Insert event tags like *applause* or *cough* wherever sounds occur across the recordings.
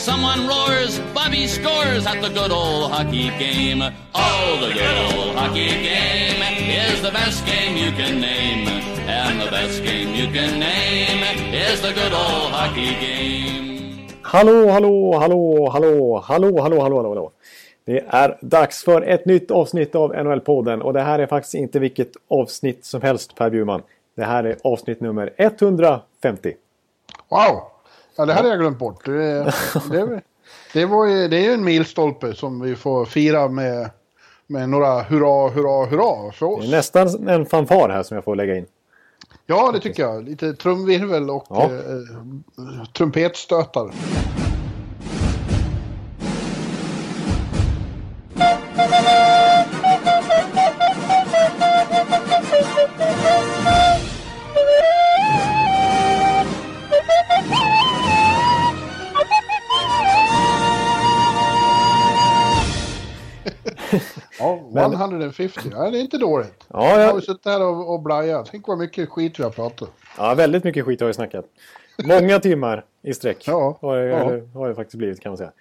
Someone roars, Bobby scores at the good old hockey game. Oh, the good old hockey game is the best game you can name. And the best game you can name is the good old hockey game. Hallå, hallå, hallå, hallå, hallå, hallå, hallå, hallå. Det är dags för ett nytt avsnitt av NHL-podden och det här är faktiskt inte vilket avsnitt som helst Per Bjurman. Det här är avsnitt nummer 150. Wow! Ja, det hade jag glömt bort. Det, det, det, var ju, det är ju en milstolpe som vi får fira med, med några hurra, hurra, hurra för oss. Det är nästan en fanfar här som jag får lägga in. Ja, det tycker jag. Lite trumvirvel och Ja. eh, trumpetstötar. Men- 150. Ja, det är inte dåligt. Ja, Jag ja. har ju suttit här och, och blajat. Tänk vad mycket skit vi har pratat. Ja, väldigt mycket skit har vi snackat. Många timmar i sträck Ja, har, det, ja. har det faktiskt blivit kan man säga.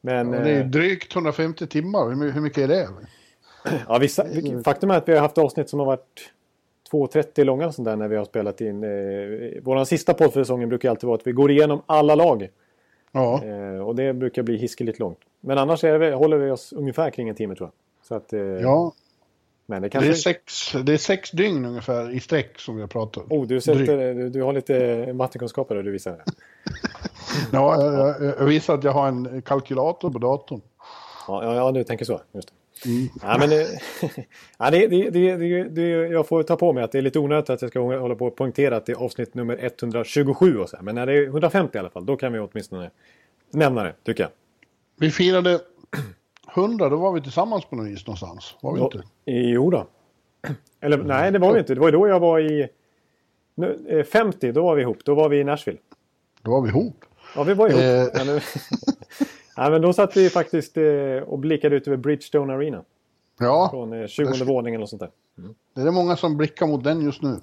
Men Och det är eh, drygt 150 timmar. Hur, my- hur mycket är det? ja, vissa, faktum är att vi har haft avsnitt som har varit 2.30 långa sånt där när vi har spelat in. Eh, Vår sista podd för säsongen brukar alltid vara att vi går igenom alla lag. Ja, Eh, och det brukar bli hiskeligt långt. Men annars är det, håller vi oss ungefär kring en timme tror jag. Så att, eh, ja. Men det Det kanske... är, sex, det är sex dygn ungefär i sträck som vi har pratat. Oh, du, sätter, du, du har lite mattekunskaper där du visar. *laughs* Ja, jag, jag, jag visar att jag har en kalkylator på datorn. Ja, ja, ja du tänker så. Just det. Mm. Ja, men det, *laughs* ja, det, det, det, det, det, jag får ta på mig att det är lite onödigt att jag ska hålla på och poängtera att det är avsnitt nummer 127 och så här. Men när det är 150 i alla fall, då kan vi åtminstone nämna det, tycker jag. Vi firade 100, då var vi tillsammans på något vis någonstans. Var vi inte? Jo då. *clears throat* Eller nej, det var vi inte. Det var då jag var i... nu, eh, 50, då var vi ihop. Då var vi i Nashville. Då var vi ihop. Ja, vi var ihop. Eh. Men, *laughs* ja, men då satt vi faktiskt eh, och blickade ut över Bridgestone Arena. Ja, Från eh, 20 ska- våningen och sånt där. det är många som blickar mot den just nu.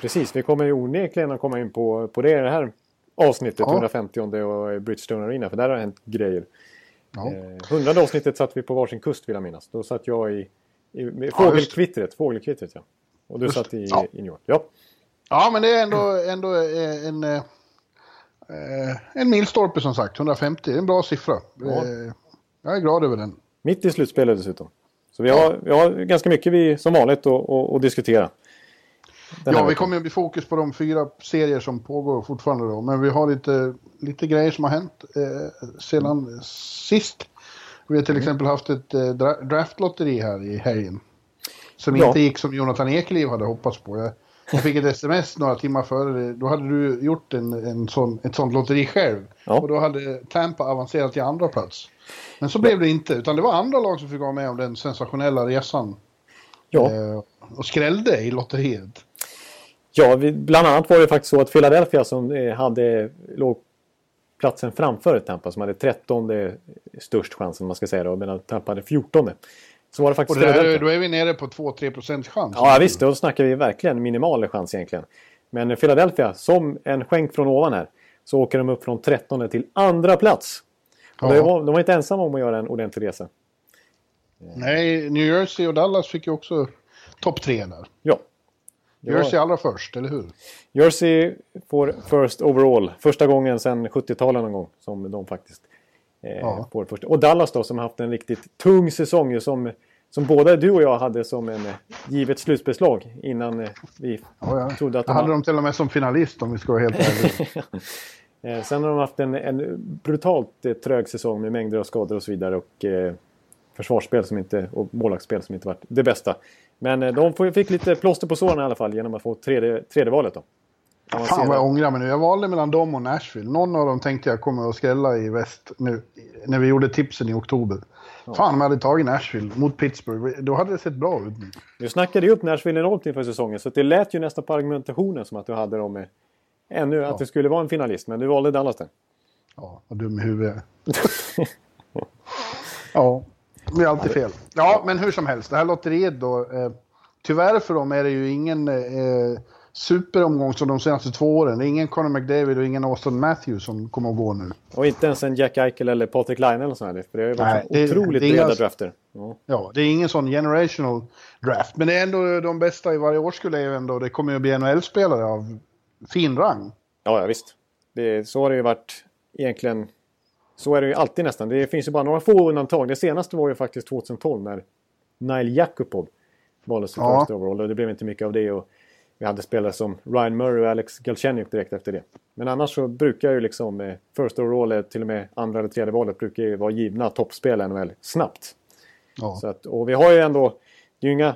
Precis, vi kommer ju onekligen att komma in på, på det, det här avsnittet, Ja. 150 och Bridgestone Arena, för där har det hänt grejer. Ja. Eh, hundrade avsnittet satt vi på varsin kust vill jag minnas. Då satt jag i, i med fågelkvittret, fågelkvittret ja. Och du Just satt i, ja. i New York. Ja. Ja, men det är ändå, ändå eh, en, eh, eh, en milstolpe som sagt. 150, det är en bra siffra. Ja. Jag är glad över den. Mitt i slutspelet dessutom. Så vi har, vi har ganska mycket vi, som vanligt att diskutera. Ja, vi kommer att bli fokus på de fyra serier som pågår fortfarande då. Men vi har lite, lite grejer som har hänt eh, sedan sist. Vi har till Mm. exempel haft ett eh, dra- draftlotteri här i helgen. Som Ja. inte gick som Jonathan Ekeliv hade hoppats på. Jag, jag fick ett *laughs* sms några timmar före. Då hade du gjort en, en sån, ett sånt lotteri själv. Ja. Och då hade Tampa avancerat till andra plats. Men så blev det inte, utan det var andra lag som fick vara med om den sensationella resan. Ja. Eh, och skrällde i lotteriet. Ja, vi, bland annat var det faktiskt så att Philadelphia som eh, hade låg platsen framför Tampa som hade 13 störst chansen man ska säga då, medan Tampa hade 14. Så var det Och faktiskt där, Philadelphia. då är vi nere på 2-3 procents chans. Ja visst, då snackar vi verkligen minimal chans egentligen. Men Philadelphia, som en skänk från ovan här, så åker de upp från 13 till andra plats. Och Ja. de, var, de var inte ensamma om att göra en ordentlig resa. Nej, New Jersey och Dallas fick ju också topp tre där. Ja. Jersey allra först, eller hur? Jersey får first overall. Första gången sedan 70-talet någon gång som de faktiskt eh, Ja. får först. Och Dallas då som har haft en riktigt tung säsong som, som både du och jag hade som en eh, givet slutspelslag innan eh, vi Ja, ja. trodde att Jag de hade dem till och med som finalist om vi ska vara helt ärliga. *laughs* Eh, sen har de haft en, en brutalt eh, trög säsong med mängder av skador och så vidare. Och försvarsspel som inte, och målvaktsspel som inte varit det bästa. Men eh, de fick lite plåster på såren i alla fall genom att få tredje, tredje valet då. Fan vad jag det. ångrar mig nu. Jag valde mellan dem och Nashville. Någon av dem tänkte jag kommer att skrälla i väst nu. När vi gjorde tipsen i oktober. Fan om jag hade tagit Nashville mot Pittsburgh. Då hade det sett bra ut. Du snackade ju upp Nashville enormt inför säsongen så det lät ju nästan på argumentationen som att du hade dem ännu, att det skulle vara en finalist. Men du valde Dallas där. Ja, vad dum i huvudet. *laughs* Ja, det är alltid fel. Ja, men hur som helst. Det här lotteriet då. Eh, tyvärr för dem är det ju ingen eh, superomgång som de senaste två åren. Det är ingen Conor McDavid och ingen Austin Matthews som kommer att gå nu. Och inte ens en Jack Eichel eller Patrik Laine eller sådär. För det har ju Nej, varit det- otroligt det är inga- breda drafter. Ja. Ja, det är ingen sån generational draft. Men det är ändå de bästa i varje årskull är ju ändå, det kommer ju att bli NHL-spelare av fin rang. Ja, ja visst. Det, så har det ju varit egentligen. Så är det ju alltid nästan. Det finns ju bara några få undantag. Det senaste var ju faktiskt 2012 när Nile Jakubov valdes som Ja. first overall. Och det blev inte mycket av det. Och vi hade spelare som Ryan Murray och Alex Galchenyuk direkt efter det. Men annars så brukar ju liksom eh, first overall, eller till och med andra eller tredje valet, brukar ju vara givna toppspel NHL snabbt. Ja. Så att, och vi har ju ändå, det är ju inga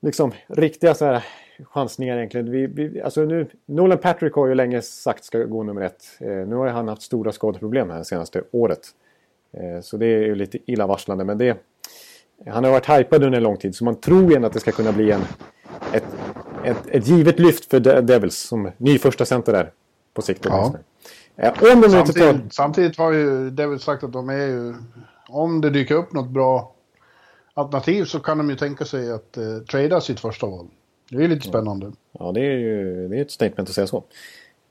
liksom riktiga så här chansningar egentligen. Vi, vi, alltså nu, Nolan Patrick har ju länge sagt ska gå nummer ett. Eh, nu har han haft stora skadeproblem här senaste året. Eh, så det är ju lite illavarslande. Men det, han har varit hypad under en lång tid så man tror ju ändå att det ska kunna bli en, ett, ett, ett givet lyft för De- Devils som ny första center där på sikt. Ja. Eh, om de inte tar... Samtidigt, samtidigt har ju David sagt att de är ju... Om det dyker upp något bra alternativ så kan de ju tänka sig att eh, trada sitt första val. Det är ju lite spännande. Ja, det är ju det är ett statement att säga så.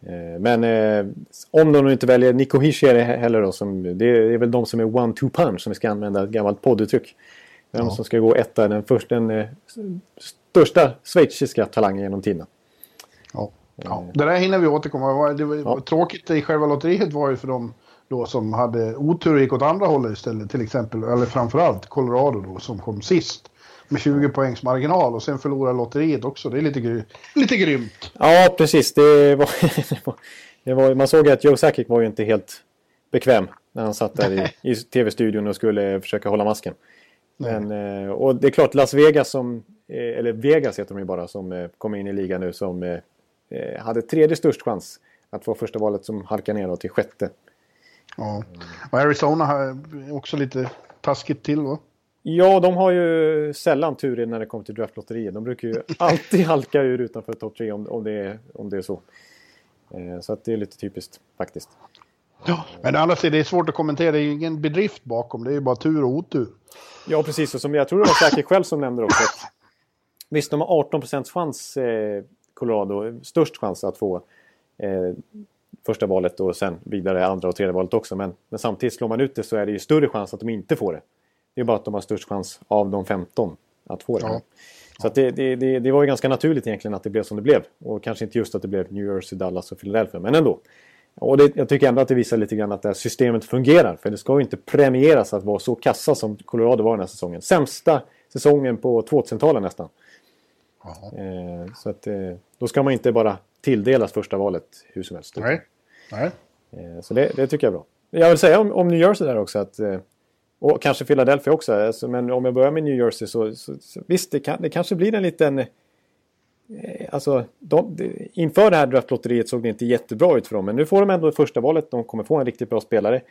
Eh, Men eh, om de inte väljer Nico Hischier heller då, som, det är väl de som är one-two punch som vi ska använda ett gammalt podduttryck. De som ska gå etta, den, första, den eh, största schweiziska talangen genom tiderna. Ja. Ja. Det där hinner vi återkomma. Det var Ja. Tråkigt i själva lotteriet var ju för dem då som hade otur och gick åt andra hållet istället. Till exempel, eller framförallt Colorado då som kom sist. Med 20 poängs marginal och sen förlorade lotteriet också. Det är lite, gry lite grymt. Ja, precis. Det var, *laughs* det var, det var, man såg att Joe Sakic var ju inte helt bekväm när han satt där i, i tv-studion och skulle försöka hålla masken. Men, eh, och det är klart, Las Vegas som, eh, eller Vegas heter de ju bara, som eh, kommer in i ligan nu som hade tredje störst chans att få första valet som halkar ner då till sjätte. Ja. Och Arizona har också lite taskigt till va? Ja, de har ju sällan tur när det kommer till draftlotterier. De brukar ju *laughs* alltid halka ur utanför topp tre om, om, det är, om det är så. Eh, så att det är lite typiskt faktiskt. Ja. Men andra sidan, det är svårt att kommentera. Det är ju ingen bedrift bakom. Det är ju bara tur och otur. Ja, precis. Och som jag tror det var säkert själv som nämnde också. Att, visst, de har 18 chans, eh, Colorado, störst chans att få eh, första valet och sen vidare andra och tredje valet också. Men, men samtidigt slår man ut det så är det ju större chans att de inte får det. Det är bara att de har störst chans av de 15 att få det. Ja. Så det, det, det, det var ju ganska naturligt egentligen att det blev som det blev. Och kanske inte just att det blev New Jersey, Dallas och Philadelphia, men ändå. Och jag tycker ändå att det visar lite grann att det här systemet fungerar. För det ska ju inte premieras att vara så kassa som Colorado var den här säsongen. Sämsta säsongen på 2000-talet nästan. Eh, så att, eh, då ska man inte bara tilldelas första valet hur som helst. Nej. Nej. Eh, så det, det tycker jag är bra. Jag vill säga om, om New Jersey där också att eh, och kanske Philadelphia också. Alltså, men om jag börjar med New Jersey så, så, så visst, det, kan, det kanske blir en liten... Eh, alltså, de, de, inför det här draftlotteriet såg det inte jättebra ut för dem. Men nu får de ändå första valet. De kommer få en riktigt bra spelare.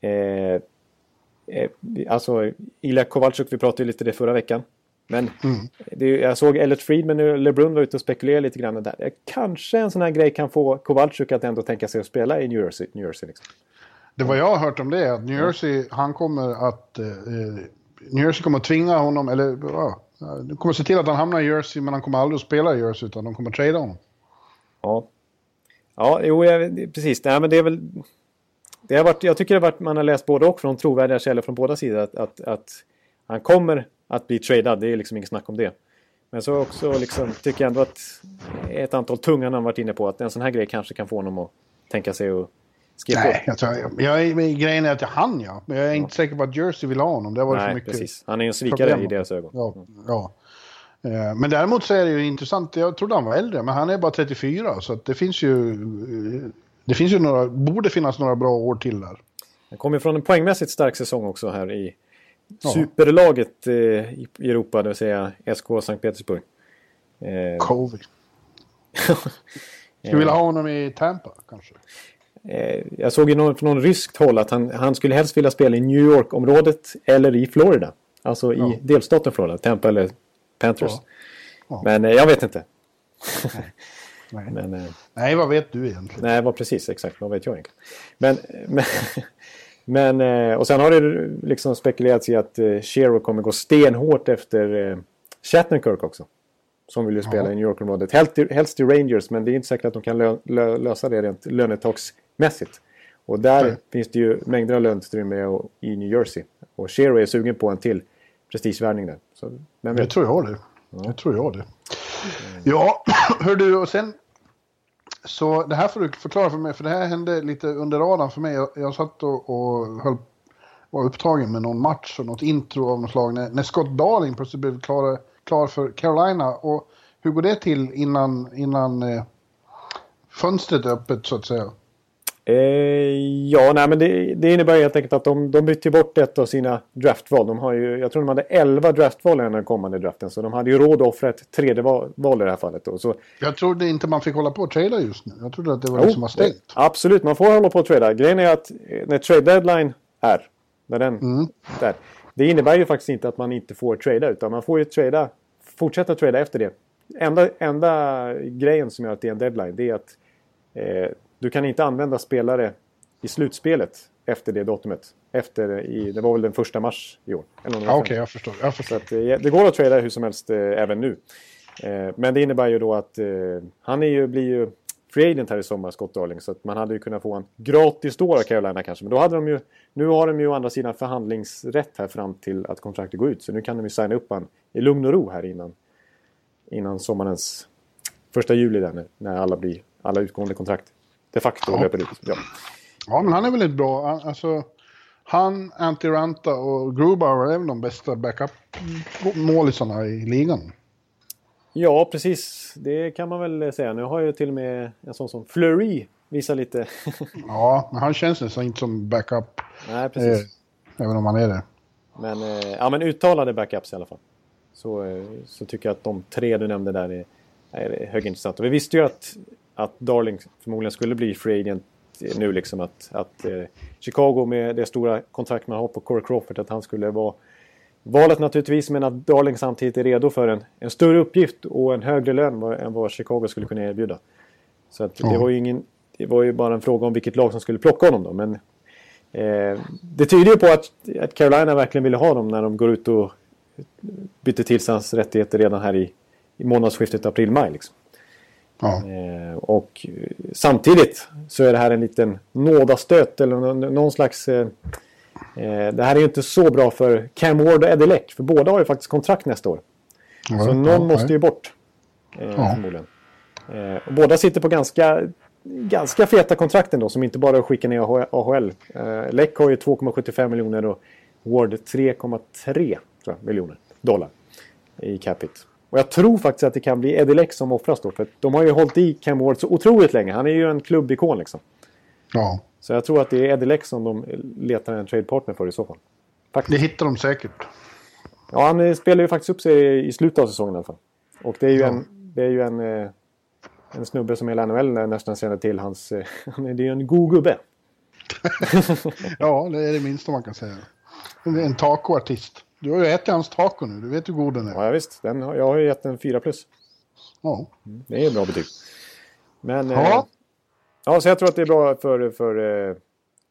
Eh, eh, alltså, Ilja Kowalczyk, vi pratade ju lite det förra veckan. Men det, jag såg Elliot Friedman och LeBrun var ute och spekulerade lite grann där. Kanske en sån här grej kan få Kowalczyk att ändå tänka sig att spela i New Jersey. New Jersey liksom. Det vad jag har hört om det är att New Jersey, han kommer att... Eh, New Jersey kommer att tvinga honom, eller ja, de kommer att se till att han hamnar i Jersey, men han kommer aldrig att spela i Jersey, utan de kommer att trada honom. Ja, ja jo, jag, precis. Nej, men det är väl... Det har varit, jag tycker det har varit, man har läst både och från trovärdiga källor från båda sidor. Att, att, att han kommer att bli tradad, det är liksom inget snack om det. Men så också liksom, tycker jag ändå att ett antal tunga namn varit inne på att en sån här grej kanske kan få honom att tänka sig att skriva Nej, på. jag tror, jag, jag, grejen är att jag han ja, men jag är inte säker på att Jersey vill ha honom. Det för Nej, mycket... precis. Han är en svikare problem. i deras ögon. Ja, ja. Eh, Men däremot så är det ju intressant, jag trodde han var äldre, men han är bara 34, så det finns ju... eh, Det finns ju några, borde finnas några bra år till där. Han kommer från en poängmässigt stark säsong också här i superlaget eh, i Europa, det vill säga SK Sankt Petersburg. Eh, Covey. *laughs* Skulle vilja ha honom i Tampa kanske? Eh, jag såg ju någon, från någon ryskt håll att han, han skulle helst vilja spela i New York-området eller i Florida. Alltså i Ja. delstaten Florida, Tampa eller Panthers. Ja. Ja. Men eh, jag vet inte. *laughs* Nej. Men, eh, Nej, vad vet du egentligen? nej, vad precis exakt, vad vet jag egentligen. Men, *laughs* men, men och sen har det liksom spekulerats i att Shero kommer gå stenhårt efter Shattenkirk också. Som vill ju spela i New York-området. Helst, helst i Rangers, men det är inte säkert att de kan lö, lö, lösa det rent lönetaksmässigt. Och där Nej. finns det ju mängder av löneutrymme i New Jersey. Och Shero är sugen på en till prestigevärvning där. Så, men Det tror jag det. Det tror jag det. Ja, *clears throat* hör du och sen. Så det här får du förklara för mig, för det här hände lite under radarn för mig. Jag, jag satt och, och höll, var upptagen med någon match och något intro av något slag när, när Scott Darling plötsligt blev klar, klar för Carolina. Och hur går det till innan, innan eh, fönstret är öppet så att säga? Eh, ja, nej, men det, det innebär helt enkelt att de, de bytte bort ett av sina draftval. De har ju, jag tror de hade 11 draftval i den kommande draften. Så de hade ju råd att offra ett tredje val, val i det här fallet. Då. Så, Jag trodde inte man fick hålla på och trada just nu. Jag trodde att det var Jo, liksom var stängt. Absolut, man får hålla på och trada. Grejen är att eh, när trade deadline är, när den, Mm. där, det innebär ju faktiskt inte att man inte får trada. Utan man får ju trada, fortsätta trada efter det. Enda, enda grejen som gör att det är en deadline det är att eh, du kan inte använda spelare i slutspelet efter det datumet. Efter, i, det var väl den första mars i år. Ja. Okej, jag förstår. Jag Så förstår. att, eh, det går att trada hur som helst eh, även nu. Eh, men det innebär ju då att eh, han är ju, blir ju free agent här i sommar, Scott Darling. Så att man hade ju kunnat få en gratis då av Carolina kanske. Men då hade de ju, nu har de ju å andra sidan förhandlingsrätt här fram till att kontraktet går ut. Så nu kan de ju signa upp han i lugn och ro här innan, innan sommarens första juli där när alla, blir, alla utgående kontrakt de facto Ja. löper ut. Ja. Ja, men han är väldigt bra. Han- Alltså, han, Antti Ranta och Grubauer är väl de bästa backup-målisarna i ligan. ja, precis. Det kan man väl säga. Nu har ju till och med en sån som Fleury visat lite... *laughs* Ja, men han känns nästan inte som backup. Nej, Eh, precis. även om han är det. Men, eh, ja, men uttalade backups i alla fall. Så, eh, så tycker jag att de tre du nämnde där är, är högintressant. Och vi visste ju att, att Darling förmodligen skulle bli free agent nu. Liksom att, att eh, Chicago med det stora kontrakt man har på Corey Crawford, att han skulle vara valet naturligtvis. Men att Darling samtidigt är redo för en, en större uppgift och en högre lön än vad Chicago skulle kunna erbjuda. Så att det var ju ingen... Det var ju bara en fråga om vilket lag som skulle plocka honom då. Men Eh, det tyder ju på att, att Carolina verkligen ville ha dem när de går ut och bytte till sig hans rättigheter redan här i, i månadsskiftet april-maj. Liksom. Ja. Eh, och samtidigt så är det här en liten nådastöt eller någon, slags... Eh, eh, det här är ju inte så bra för Cam Ward och Eddie Leck. För båda har ju faktiskt kontrakt nästa år. Ja, Så någon ja, måste ju bort. Eh. Förmodligen. Eh, och båda sitter på ganska, ganska feta kontrakt ändå som inte bara är att skicka ner AH- AHL. Eh, Leck har ju 2,75 miljoner och Ward 3,3 tror jag, miljoner dollar i capita. Och jag tror faktiskt att det kan bli Eddie Leck som offras då. För de har ju hållit i Cam Ward så otroligt länge. Han är ju en klubbikon liksom. Ja, Så jag tror att det är Eddie Leck som de letar en tradepartner för i så fall. det hittar de säkert. Ja, han eh, spelar ju faktiskt upp sig i slutet av säsongen i alla fall. Och det är ju Ja. en, det är ju en, eh, en snubbe som hela NHL nästan känner till hans... eh, *laughs* han är- Det är ju en god gubbe. *laughs* Ja, det är det minsta man kan säga. En en tacoartist. Du har ju ätit hans taco nu, du vet hur god den är. Ja, visst. Den, jag har ju gett en 4 plus. Ja. Det är ett bra betyg. Men... eh, Ja. Ja, så jag tror att det är bra för, för eh,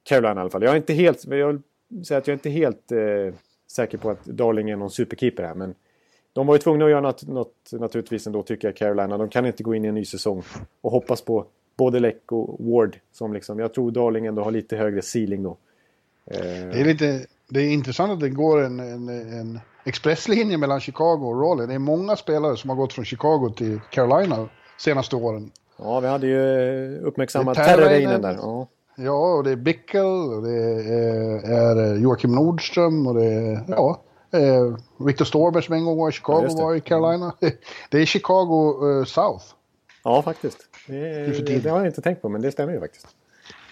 Carolina i alla fall. Jag är inte helt... Jag vill säga att jag är inte helt eh, säker på att Darling är någon superkeeper här. Men de var ju tvungna att göra något, något naturligtvis ändå tycker jag, Carolina. De kan inte gå in i en ny säsong och hoppas på både Leck och Ward. Som liksom, jag tror Darling ändå har lite högre ceiling då. Eh, Det är lite det är intressant att det går en, en, en expresslinje mellan Chicago och Raleigh. Det är många spelare som har gått från Chicago till Carolina senaste åren. Ja, vi hade ju uppmärksammat. Terrainen där. Ja. Ja, och det är Bickel och det är, Joakim Nordström och det är ja, eh, Victor Storberg som en gång var i Chicago Ja, var i Carolina. *laughs* Det är Chicago eh, South. ja, faktiskt. Det, det har jag inte tänkt på, men det stämmer ju faktiskt.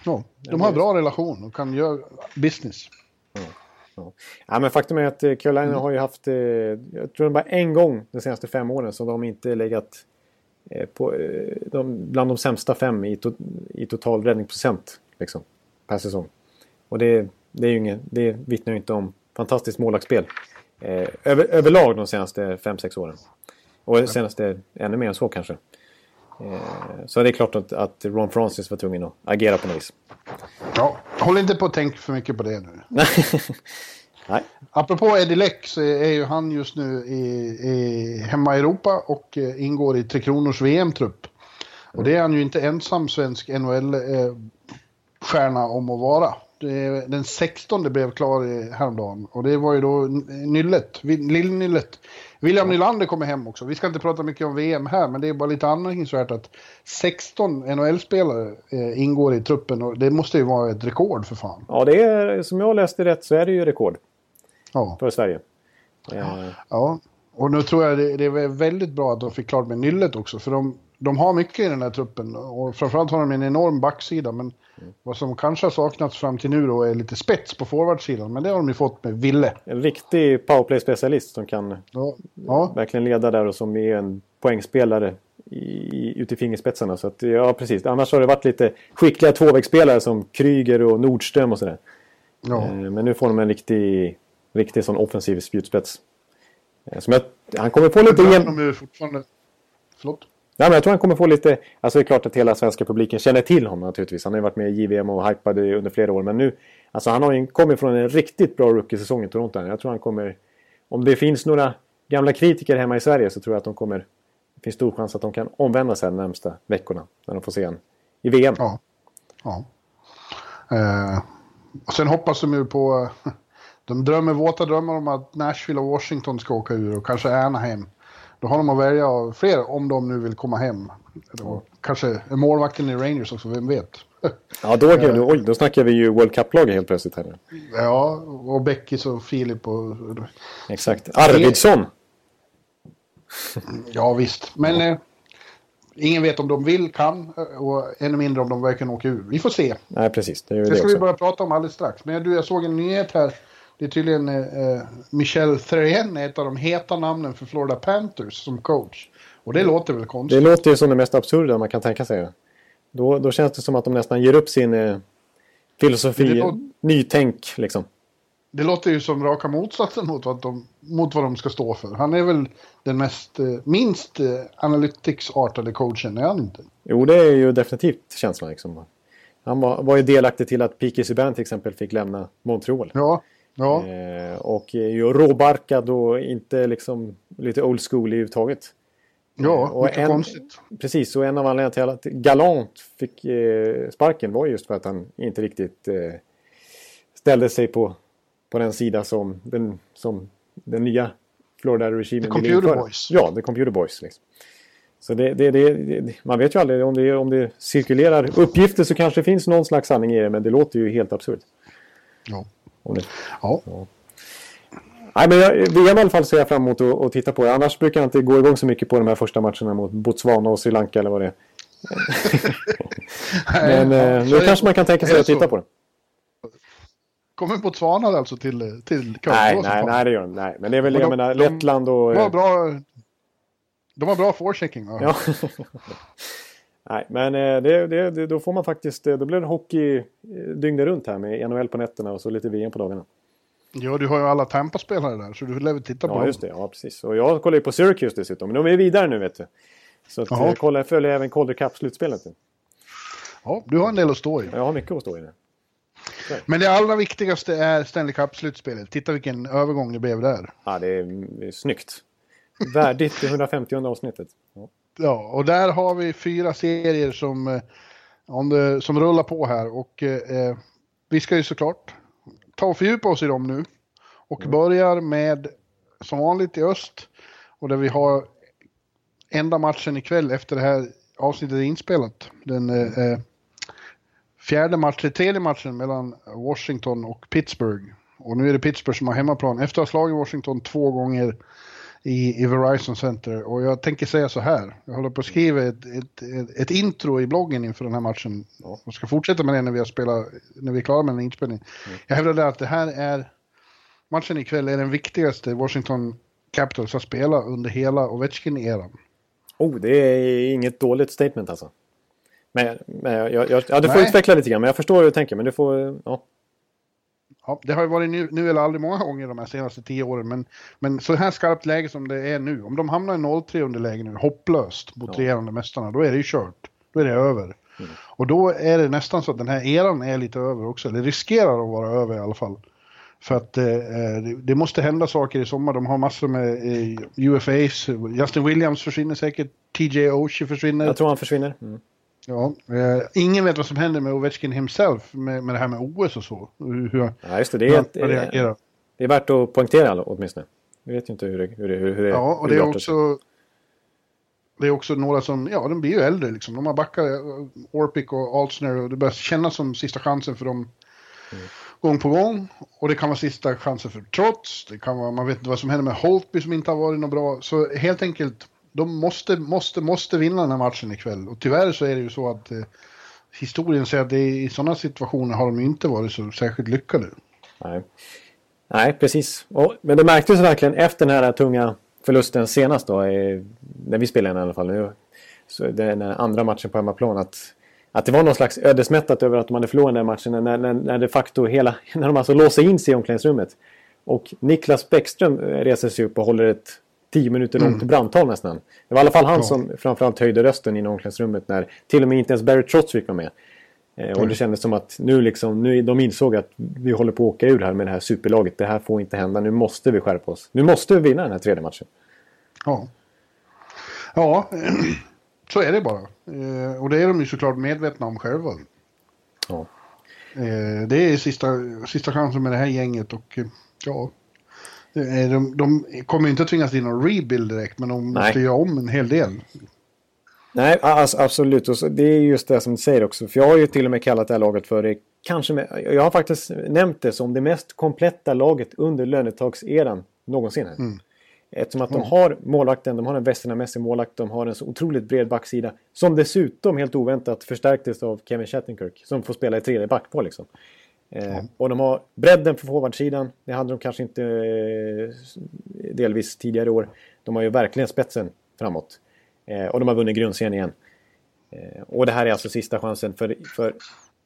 Ja, de har bra relation och kan göra business. Ja. Ja, men faktum är att eh, Carolina Mm. har ju haft, eh, jag tror det bara en gång de senaste fem åren som de inte legat eh, på, de, bland de sämsta fem i, to, i total räddningsprocent liksom, per säsong. Och det, det, är ju ingen, det vittnar ju inte om fantastiskt målvaktsspel eh, över, överlag de senaste 5-6 åren. Och senaste ännu mer än så kanske. Eh, så det är klart att, att Ron Francis var tvungen att agera på något vis. Ja, håll inte på att tänka för mycket på det nu. *laughs* Nej. Apropå Eddie Leck så är ju han just nu i, i, hemma i Europa och eh, ingår i Tre Kronors VM-trupp. Och det är han ju inte ensam svensk NHL-stjärna eh, om att vara. den 16 blev klar häromdagen och det var ju då Nyllet, Lill-Nyllet William Nylander kommer hem också. Vi ska inte prata mycket om VM här, men det är bara lite anmärkningsvärt att 16 NHL-spelare eh, ingår i truppen och det måste ju vara ett rekord för fan. Ja, det är, som jag läste rätt så är det ju rekord. Ja. För Sverige. Eh. Ja, och nu tror jag det, det är väldigt bra att de fick klart med nyllet också, för de, de har mycket i den här truppen och framförallt har de en enorm backsida, men mm. vad som kanske har saknats fram till nu då är lite spets på forwardsidan, men det har de ju fått med Ville. En riktig powerplay-specialist som kan ja. Ja. verkligen leda där och som är en poängspelare i, ute i fingerspetsarna. Så att, ja, precis. Annars har det varit lite skickliga tvåvägsspelare som Kryger och Nordström och sådär. Ja. Eh, men nu får de en riktig, riktig sån offensiv spjutspets. Eh, som jag, han kommer få lite... Igen... De är fortfarande... Förlåt? Ja, men jag tror han kommer få lite... Alltså det är klart att hela svenska publiken känner till honom naturligtvis. Han har ju varit med i JVM och hypad under flera år. Men nu... Alltså han har ju kommit från en riktigt bra rookie-säsong i Toronto. Jag tror han kommer... Om det finns några gamla kritiker hemma i Sverige så tror jag att de kommer... Det finns stor chans att de kan omvända sig de närmsta veckorna. När de får se en i VM. Ja. ja. Eh, och sen hoppas de ju på... *laughs* De drömmer våta drömmar om att Nashville och Washington ska åka ur och kanske Anaheim. Då har de att välja av fler om de nu vill komma hem. Eller, kanske målvakten i Rangers också, vem vet? *laughs* Ja, då, då, oj, då snackar vi ju World Cup-lag helt plötsligt här nu. Ja, och Beckis och Filip och... Exakt. Arvidsson! Ja, visst. Men ja. eh, ingen vet om de vill, kan och ännu mindre om de verkligen åker ur. Vi får se. Nej, precis. Det, det, det ska också. vi börja prata om alldeles strax. Men du, jag såg en nyhet här det är tydligen eh, Michel Therrien, ett av de heta namnen för Florida Panthers som coach. Och det låter väl konstigt? Det låter ju som det mest absurda man kan tänka sig. Då, då känns det som att de nästan ger upp sin eh, filosofi, låter, nytänk liksom. Det låter ju som raka motsatsen mot vad, de, mot vad de ska stå för. Han är väl den mest, eh, minst eh, analytics-artade coachen, är han inte? Jo, det är ju definitivt känslan. Liksom. Han var, var ju delaktig till att P.K. Subban till exempel fick lämna Montreal. Ja, Ja. Eh, och är ju råbarkad och inte liksom lite old school överhuvudtaget. Ja, eh, och mycket en, konstigt. Precis, och en av anledningarna till att Galant fick eh, sparken var just för att han inte riktigt eh, ställde sig på, på den sida som den, som den nya Florida-regimen ville införa. Computer Boys. Ja, The Computer Boys. Liksom. Så det, det, det, man vet ju aldrig om det, om det cirkulerar uppgifter så kanske det finns någon slags sanning i det men det låter ju helt absurt. Ja. Det, ja. Nej, men jag, VM i alla fall ser jag fram emot att, att titta på. Annars brukar jag inte gå igång så mycket på de här första matcherna mot Botswana och Sri Lanka eller vad det är. *laughs* men ja, eh, nu kanske man kan tänka sig att titta på det. Kommer Botswana alltså till, till Nej, nej, nej, det gör de Nej, men det är väl, de, jag menar, de, Lettland och... De har bra, de har bra forechecking. Ja. *laughs* *laughs* Nej, men eh, det, det, då får man faktiskt, eh, då blir det hockey eh, dygnet runt här med NHL på nätterna och så lite VM på dagarna. Ja, du har ju alla Tampa-spelare där så du lär väl titta på ja, dem. Ja, just det. Ja, precis. Och jag kollar ju på Syracuse dessutom. Men de är vidare nu vet du. Så att, jag kollar, följer även Calder Cup-slutspelet. Ja, du har en del att stå i. Jag har mycket att stå i. Det. Men det allra viktigaste är Stanley Cup-slutspelet. Titta vilken övergång det blev där. Ja, det är, det är snyggt. Värdigt det 150 avsnittet. Ja. Ja, och där har vi fyra serier som, eh, om som rullar på här och eh, vi ska ju såklart ta och fördjupa oss i dem nu. Och mm. börjar med, som vanligt i öst, och där vi har enda matchen ikväll efter det här avsnittet är inspelat. Den eh, eh fjärde matchen, tredje matchen mellan Washington och Pittsburgh. Och nu är det Pittsburgh som har hemmaplan efter att ha slagit Washington två gånger i, i Verizon Center. Och jag tänker säga så här, jag håller på att skriva ett, ett, ett, ett intro i bloggen inför den här matchen. Och ska fortsätta med det när vi, har spelat, när vi är klara med den inspelningen. Mm. Jag hävdar att det här är, matchen ikväll är den viktigaste Washington Capitals har spelat under hela Ovechkin-eran. Oh, det är inget dåligt statement alltså. Men, men jag, jag, ja, du får Nej. utveckla lite grann, men jag förstår hur du tänker. Men du får, ja. Ja, det har ju varit nu, nu eller aldrig många gånger de här senaste tio åren, men, men så här skarpt läge som det är nu, om de hamnar i 0-3 underläge nu, hopplöst mot Ja. regerande mästarna, då är det ju kört. Då är det över. Mm. Och då är det nästan så att den här eran är lite över också, eller riskerar att vara över i alla fall. För att eh, det, det måste hända saker i sommar. De har massor med eh, UFAs. Justin Williams försvinner säkert. TJ Oshie försvinner. Jag tror han försvinner. Mm. Ja, eh, ingen vet vad som händer med Ovechkin himself med, med det här med OS och så. Hur, Ja, just det. Det är, ett, reagerar. det är värt att poängtera åtminstone. Vi vet ju inte hur det, hur det, hur, det Ja, och det är sig. också... Det är också några som, ja de blir ju äldre liksom. De har backat eh, Orpik och Altsner och det börjar kännas som sista chansen för dem. Gång på gång. Och det kan vara sista chansen för Trots. Det kan vara, man vet inte vad som händer med Holtby som inte har varit något bra. Så helt enkelt, de måste, måste, måste vinna den här matchen ikväll. Och tyvärr så är det ju så att eh, historien säger att det i sådana situationer har de inte varit så särskilt lyckade. Nej. Nej, precis. Och, men det märktes verkligen efter den här tunga förlusten senast då, i, när vi spelade den i alla fall nu. Så den andra matchen på hemmaplan att, att det var någon slags ödesmättat över att de hade förlorat den matchen när, när, när de facto hela, *laughs* när de alltså låser in sig i omklädningsrummet. Och Niklas Bäckström reser sig upp och håller ett tio minuter långt brandtal nästan. Det var i alla fall han Ja. som framförallt höjde rösten i omklädningsrummet när till och med inte ens Barry Trotz fick vara med. Eh, Och det kändes som att nu liksom, nu, de insåg att vi håller på att åka ur här med det här superlaget. Det här får inte hända. Nu måste vi skärpa oss. Nu måste vi vinna den här tredje matchen. Ja. Ja, *clears throat* så är det bara. Eh, och det är de ju såklart medvetna om själva. Ja. Eh, det är sista, sista chansen med det här gänget och ja. Eh, De, de kommer inte att tvingas in någon rebuild direkt men de Nej. måste göra om en hel del. Nej, alltså, absolut. Och så, det är just det som du säger också. För jag har ju till och med kallat det här laget för det kanske... Med, jag har faktiskt nämnt det som det mest kompletta laget under lönetagseran någonsin. Här. Eftersom att de har målvakten, de har en Westernamässig målvakt, de har en så otroligt bred backsida. Som dessutom helt oväntat förstärktes av Kevin Shattenkirk. Som får spela i tredje backpar liksom. Eh, Och de har bredden på forwardsidan. Det hade de kanske inte eh, delvis tidigare år. De har ju verkligen spetsen framåt. Eh, och de har vunnit grundserien igen. Och det här är alltså sista chansen. För, för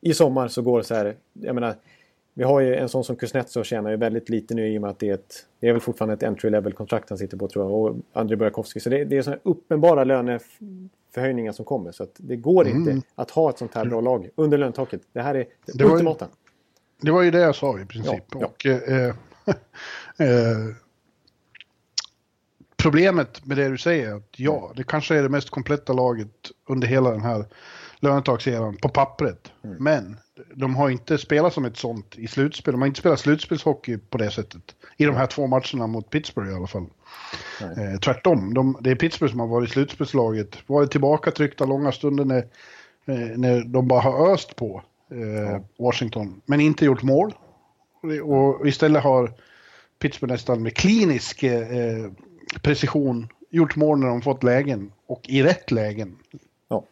i sommar så går det så här. Jag menar, vi har ju en sån som Kuznetsov tjänar ju väldigt lite nu i och med att det är ett... Det är väl fortfarande ett entry level kontrakt han sitter på tror jag. Och Andrei Burakovsky. Så det, det är här uppenbara löneförhöjningar som kommer. Så det går inte att ha ett sånt här bra lag under lönetaket. Det här är det, Det var ju- ultimata. Det var ju det jag sa i princip. Ja, ja. Och, eh, eh, problemet med det du säger är att ja, det kanske är det mest kompletta laget under hela den här lönetagseran på pappret. Mm. Men de har inte spelat som ett sånt i slutspel. De har inte spelat slutspelshockey på det sättet. I de här två matcherna mot Pittsburgh i alla fall. Eh, tvärtom, de, det är Pittsburgh som har varit slutspelslaget. Varit tillbakatryckta långa stunder när, eh, när de bara har öst på eh, Washington. Men inte gjort mål. Och istället har Pittsburgh nästan med klinisk eh, precision gjort mål när de fått lägen. Och i rätt lägen. Ja.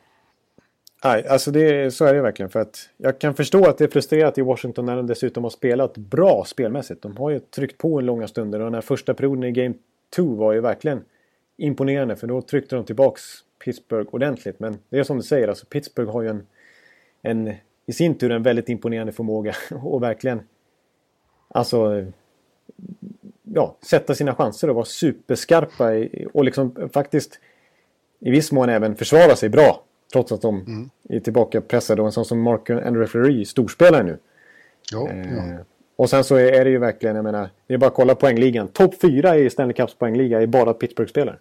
Nej, alltså det, så är det verkligen. För att jag kan förstå att det är frustrerat i Washington när de dessutom har spelat bra spelmässigt. De har ju tryckt på en långa stunder och den här första perioden i Game 2 var ju verkligen imponerande. För då tryckte de tillbaks Pittsburgh ordentligt. Men det är som du säger, alltså Pittsburgh har ju en, en i sin tur en väldigt imponerande förmåga *laughs* och verkligen alltså ja, sätta sina chanser och vara superskarpa i, och liksom faktiskt i viss mån även försvara sig bra. Trots att de är tillbaka pressade och en sån som Mark Andre Fleury storspelare nu. Ja, Eh, ja. Och sen så är det ju verkligen, jag menar, det är bara att kolla poängligan. Topp fyra i Stanley Cups poängliga är bara Pittsburgh-spelare.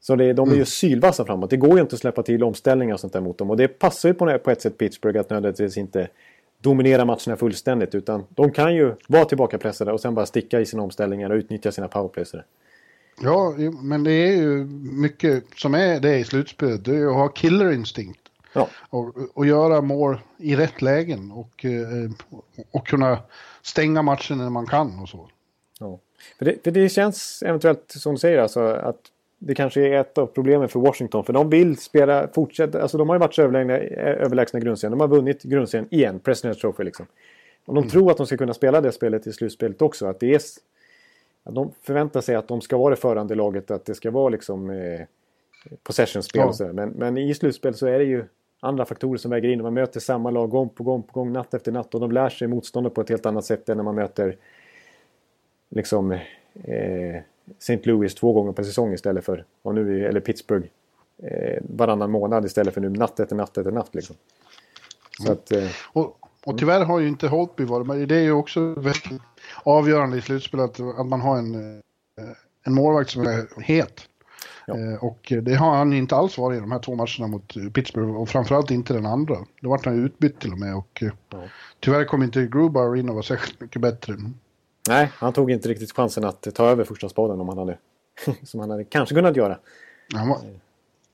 Så det, de är ju sylvassa framåt. Det går ju inte att släppa till omställningar och sånt där mot dem. Och det passar ju på, på ett sätt Pittsburgh att nödvändigtvis inte dominera matcherna fullständigt. Utan de kan ju vara tillbakapressade och sen bara sticka i sina omställningar och utnyttja sina powerplays. Ja, men det är ju mycket som är det i slutspelet. Det är ju att ha killerinstinkt. Ja, Och, och göra mål i rätt lägen och, eh, och kunna stänga matchen när man kan och så. Ja. För, det, för det känns eventuellt som du säger alltså att det kanske är ett av problemen för Washington. För de vill spela, fortsätta, alltså de har ju varit så överlägsna, överlägsna grundserien. De har vunnit grundserien igen, President's Trophy liksom. Och de tror att de ska kunna spela det spelet i slutspelet också. Att det är, att de förväntar sig att de ska vara det förande laget, att det ska vara liksom eh, possession-spel Ja. och sådär. Men, men i slutspel så är det ju andra faktorer som väger in. Man möter samma lag gång på gång på gång, natt efter natt. Och de lär sig motståndet på ett helt annat sätt än när man möter liksom eh, St. Louis två gånger per säsong istället för, och nu, eller Pittsburgh, eh, varannan månad istället för nu natt efter natt efter natt. Liksom. Så att, eh, Och, och tyvärr har ju inte Holtby varit med. Det är ju också väldigt avgörande i slutspel att, att man har en, eh, en målvakt som är het. Ja. Eh, Och det har han inte alls varit i de här två matcherna mot Pittsburgh och framförallt inte den andra. Då vart han utbytt till och med och eh, Ja. tyvärr kom inte Grubauer in och var särskilt mycket bättre. Nej, han tog inte riktigt chansen att ta över första spaden om han hade, *laughs* som han hade kanske kunnat göra. Han, var,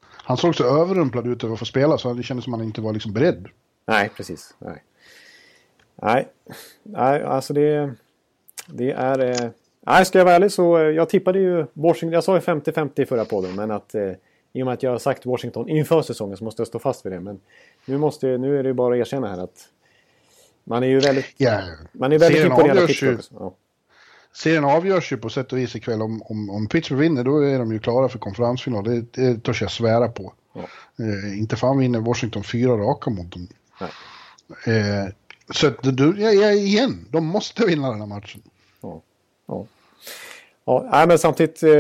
han såg så överrumplad ut över att få spela så det kändes som att han inte var liksom beredd. Nej, precis. Nej, nej, nej alltså det, det är... Eh, nej, ska jag vara ärlig så eh, jag tippade ju Washington. Jag sa ju 50-50 i förra podden, men att eh, i och med att jag har sagt Washington inför säsongen så måste jag stå fast vid det. Men nu, måste, nu är det ju bara att erkänna här att man är ju väldigt, Ja, man är väldigt serien imponerad av Pittsburgh. Ja. Serien avgörs ju på sätt och vis ikväll. Om, om, om Pittsburgh vinner då är de ju klara för konferensfinal. Det, det törs jag svära på. Ja. Eh, inte fan vinner Washington fyra raka mot dem. Eh, så att, du, ja, ja, igen, de måste vinna den här matchen. Ja. Ja. Ja, men samtidigt eh,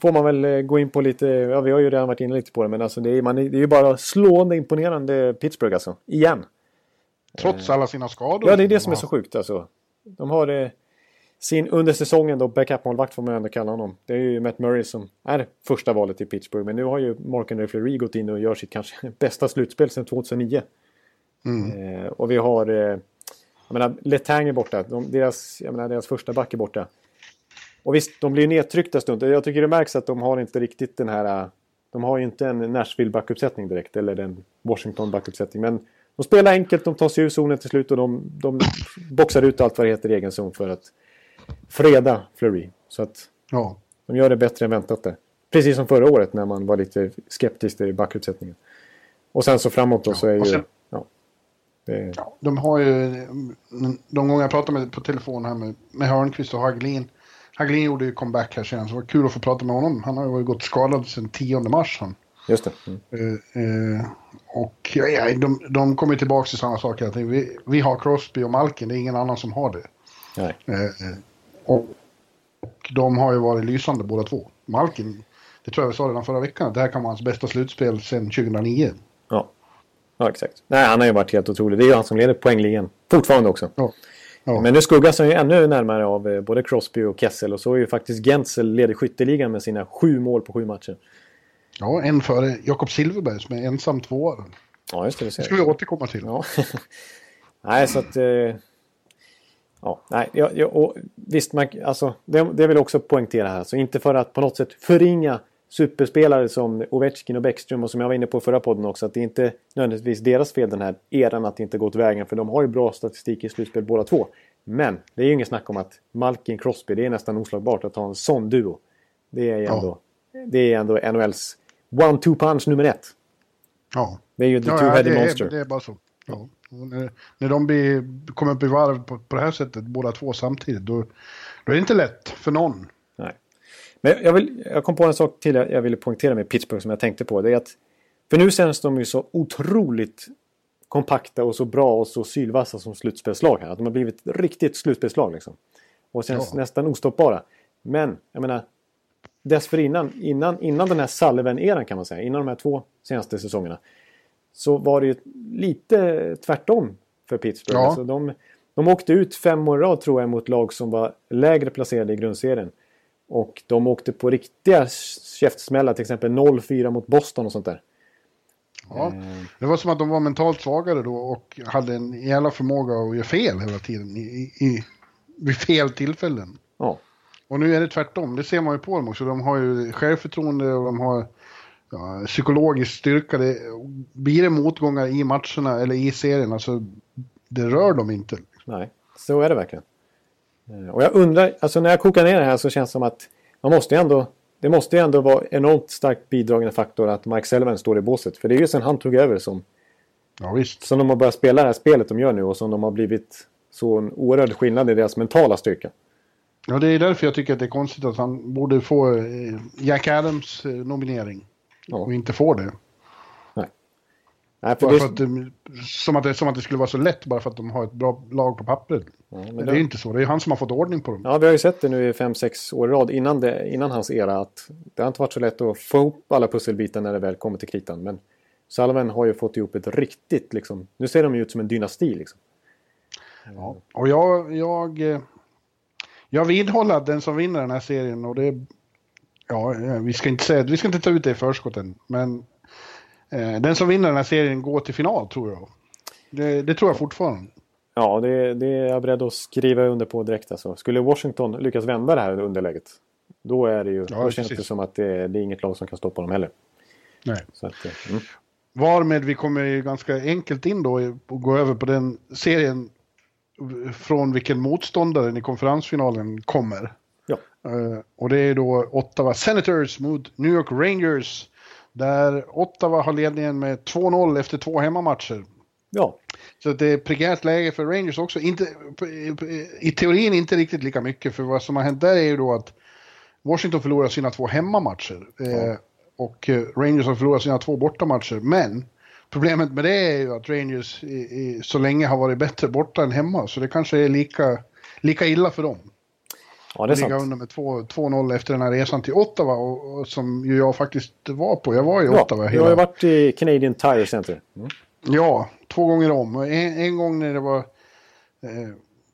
får man väl eh, gå in på lite, ja vi har ju redan varit inne lite på det, men alltså det är, man, det är ju bara slående imponerande Pittsburgh alltså. Igen. Trots alla sina skador. Ja, det är det de som är så sjukt alltså. De har eh, sin under säsongen då backup-målvakt får man ändå kalla honom. Det är ju Matt Murray som är första valet i Pittsburgh. Men nu har ju Mark-André Fleury gått in och gör sitt kanske *laughs* bästa slutspel sedan 2009. Mm. Eh, och vi har, eh, jag menar, Letang är borta. De, deras, jag menar, deras första back är borta. Och visst, de blir nedtryckta stund. Jag tycker det märks att de har inte riktigt den här... eh, De har ju inte en Nashville backuppsättning direkt, eller en Washington backuppsättning. Men de spelar enkelt, de tar sig ur zonen till slut och de, de boxar ut allt vad det heter i egen zon för att freda Fleury. Så att Ja. de gör det bättre än väntat där. Precis som förra året när man var lite skeptisk till backuppsättningen. Och sen så framåt då så är ju... sen- ja, det, Ja, de har ju, de gånger jag pratade med på telefon här med, med Hörnqvist och Hagelin. Hagelin gjorde ju comeback här senast, så det var kul att få prata med honom. Han har ju gått skadad sedan 10 mars han. just det. Mm. Eh, eh, och ja, ja, de, de kommer tillbaka till samma sak. Att vi, vi har Crosby och Malkin, det är ingen annan som har det. Nej. Eh, och, de har ju varit lysande båda två. Malkin, det tror jag vi sa redan förra veckan, att det här kan vara hans bästa slutspel sedan 2009. Ja. ja, exakt. Nej, han har ju varit helt otrolig. Det är ju han som leder poängligan. Fortfarande också. Ja. Ja. Men nu skuggas han ju ännu närmare av eh, både Crosby och Kessel. Och så är ju faktiskt Gensel leder skytteligan med sina sju mål på sju matcher. ja, en före Jakob Silfverberg som är ensam tvåa. Ja, just det. Det ser Det ska vi återkomma till. Ja. *laughs* nej, så att... Eh, ja, nej, ja, ja, och visst, man, alltså, det, det vill jag också poängtera här. Så inte för att på något sätt förringa superspelare som Ovechkin och Bäckström och som jag var inne på i förra podden också. Att det inte nödvändigtvis deras fel den här eran att det inte gått vägen. För de har ju bra statistik i slutspel båda två. Men det är ju inget snack om att Malkin Crosby, det är nästan oslagbart att ha en sån duo. Det är ju Ja. ändå, det är ändå NHLs one-two punch nummer ett. Ja. Det är ju the Ja, ja, two-headed det, monster. är, det är bara så. Ja. När, när de blir, kommer upp i varv på, på det här sättet, båda två samtidigt, då, då är det inte lätt för någon. Nej. Men jag, vill, jag kom på en sak till jag, ville poängtera med Pittsburgh som jag tänkte på. Det är att, för nu känns de ju så otroligt kompakta och så bra och så sylvassa som slutspelslag här. Att de har blivit riktigt slutspelslag liksom. Och känns Ja. nästan ostoppbara. Men, jag menar, dessförinnan, innan, innan den här Sullivan-eran kan man säga, innan de här två senaste säsongerna. Så var det ju lite tvärtom för Pittsburgh. Ja. Alltså de, de åkte ut fem år rad tror jag mot lag som var lägre placerade i grundserien. Och de åkte på riktiga käftsmällar, till exempel 0-4 mot Boston och sånt där. Ja. Det var som att de var mentalt svagare då och hade en jävla förmåga att göra fel hela tiden i, i, vid fel tillfällen. Ja, Och nu är det tvärtom, det ser man ju på dem också. De har ju självförtroende och de har ja, psykologisk styrka. Det, blir det motgångar i matcherna eller i serien, alltså det rör dem inte. nej. Så är det verkligen. Eh, Och jag undrar, alltså när jag kokar ner det här så känns det som att man måste ändå, det måste ju ändå vara enormt starkt bidragande faktor att Mike Sullivan står i båset. För det är ju sen han tog över som, Ja visst. som de har börjat spela det här spelet de gör nu och som de har blivit så en oerhörd skillnad i deras mentala styrka. Ja, det är därför jag tycker att det är konstigt att han borde få eh, Jack Adams eh, nominering. Ja. och inte får det. Nej, för Bara det, för att, det- som, att det, som att det skulle vara så lätt bara för att de har ett bra lag på pappret. ja, Men men det är ju inte så, det är han som har fått ordning på dem. ja, vi har ju sett det nu i 5-6 år i rad innan, det, innan hans era att det har inte varit så lätt att få ihop alla pusselbitar när det väl kommer till kritan. Men Salven har ju fått ihop ett riktigt, liksom, nu ser de ju ut som en dynasti. Liksom. Ja. Och jag, jag, eh, jag vidhåller att den som vinner den här serien och det... Ja, vi ska inte säga vi ska inte ta ut det i förskott än, men eh, den som vinner den här serien går till final tror jag. Det, det tror jag fortfarande. Ja, det, det är jag beredd att skriva under på direkt. Alltså. Skulle Washington lyckas vända det här underläget, då, är det ju, Ja, då känns precis. det som att det, det är inget lag som kan stoppa dem heller. Nej. Så att, eh, mm. Varmed vi kommer ju ganska enkelt in då och gå över på den serien från vilken motståndaren i konferensfinalen kommer. Ja. Eh, och det är då Ottawa Senators mot New York Rangers. Där Ottawa har ledningen med 2-0 efter två hemmamatcher. ja, Så det är prekärt läge för Rangers också. Inte, I teorin inte riktigt lika mycket, för vad som har hänt där är ju då att Washington förlorar sina två hemmamatcher. Eh, och eh, Rangers har förlorat sina två bortamatcher. Men problemet med det är ju att Rangers i, i, så länge har varit bättre borta än hemma. Så det kanske är lika, lika illa för dem. Ja, det är ligga under med 2 2-0 efter den här resan till Ottawa. Och, och som ju jag faktiskt var på. Jag var i Ja, Ottawa jag hela... har ju varit i Canadian Tire Center. Mm. Ja, två gånger om. En, en gång när det var eh,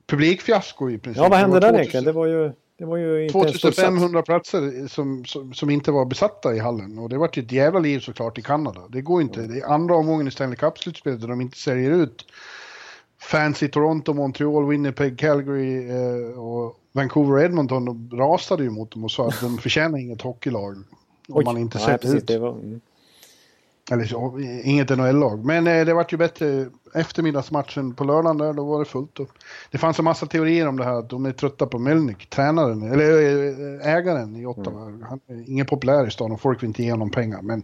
publikfiasko i princip. Ja, vad hände där 2000 egentligen? Det var ju, det var ju inte ens fullsatt. 2500 platser som, som, som inte var besatta i hallen. Och det var ett jävla liv såklart i Kanada. Det går inte. Det är andra omgången i Stanley Cup-slutspelet där de inte säljer ut fans i Toronto, Montreal, Winnipeg, Calgary eh, och Vancouver och Edmonton. De rasade ju mot dem och sa att de förtjänar inget hockeylag. Om Oj, man inte precis, ut. det var, mm. Eller så, inget NHL-lag. Men eh, det vart ju bättre eftermiddagsmatchen på lördagen där, då var det fullt. Och det fanns en massa teorier om det här att de är trötta på Melnick, tränaren, eller eh, ägaren i Ottawa. Han är ingen populär i stan och folk vill inte ge honom pengar. Men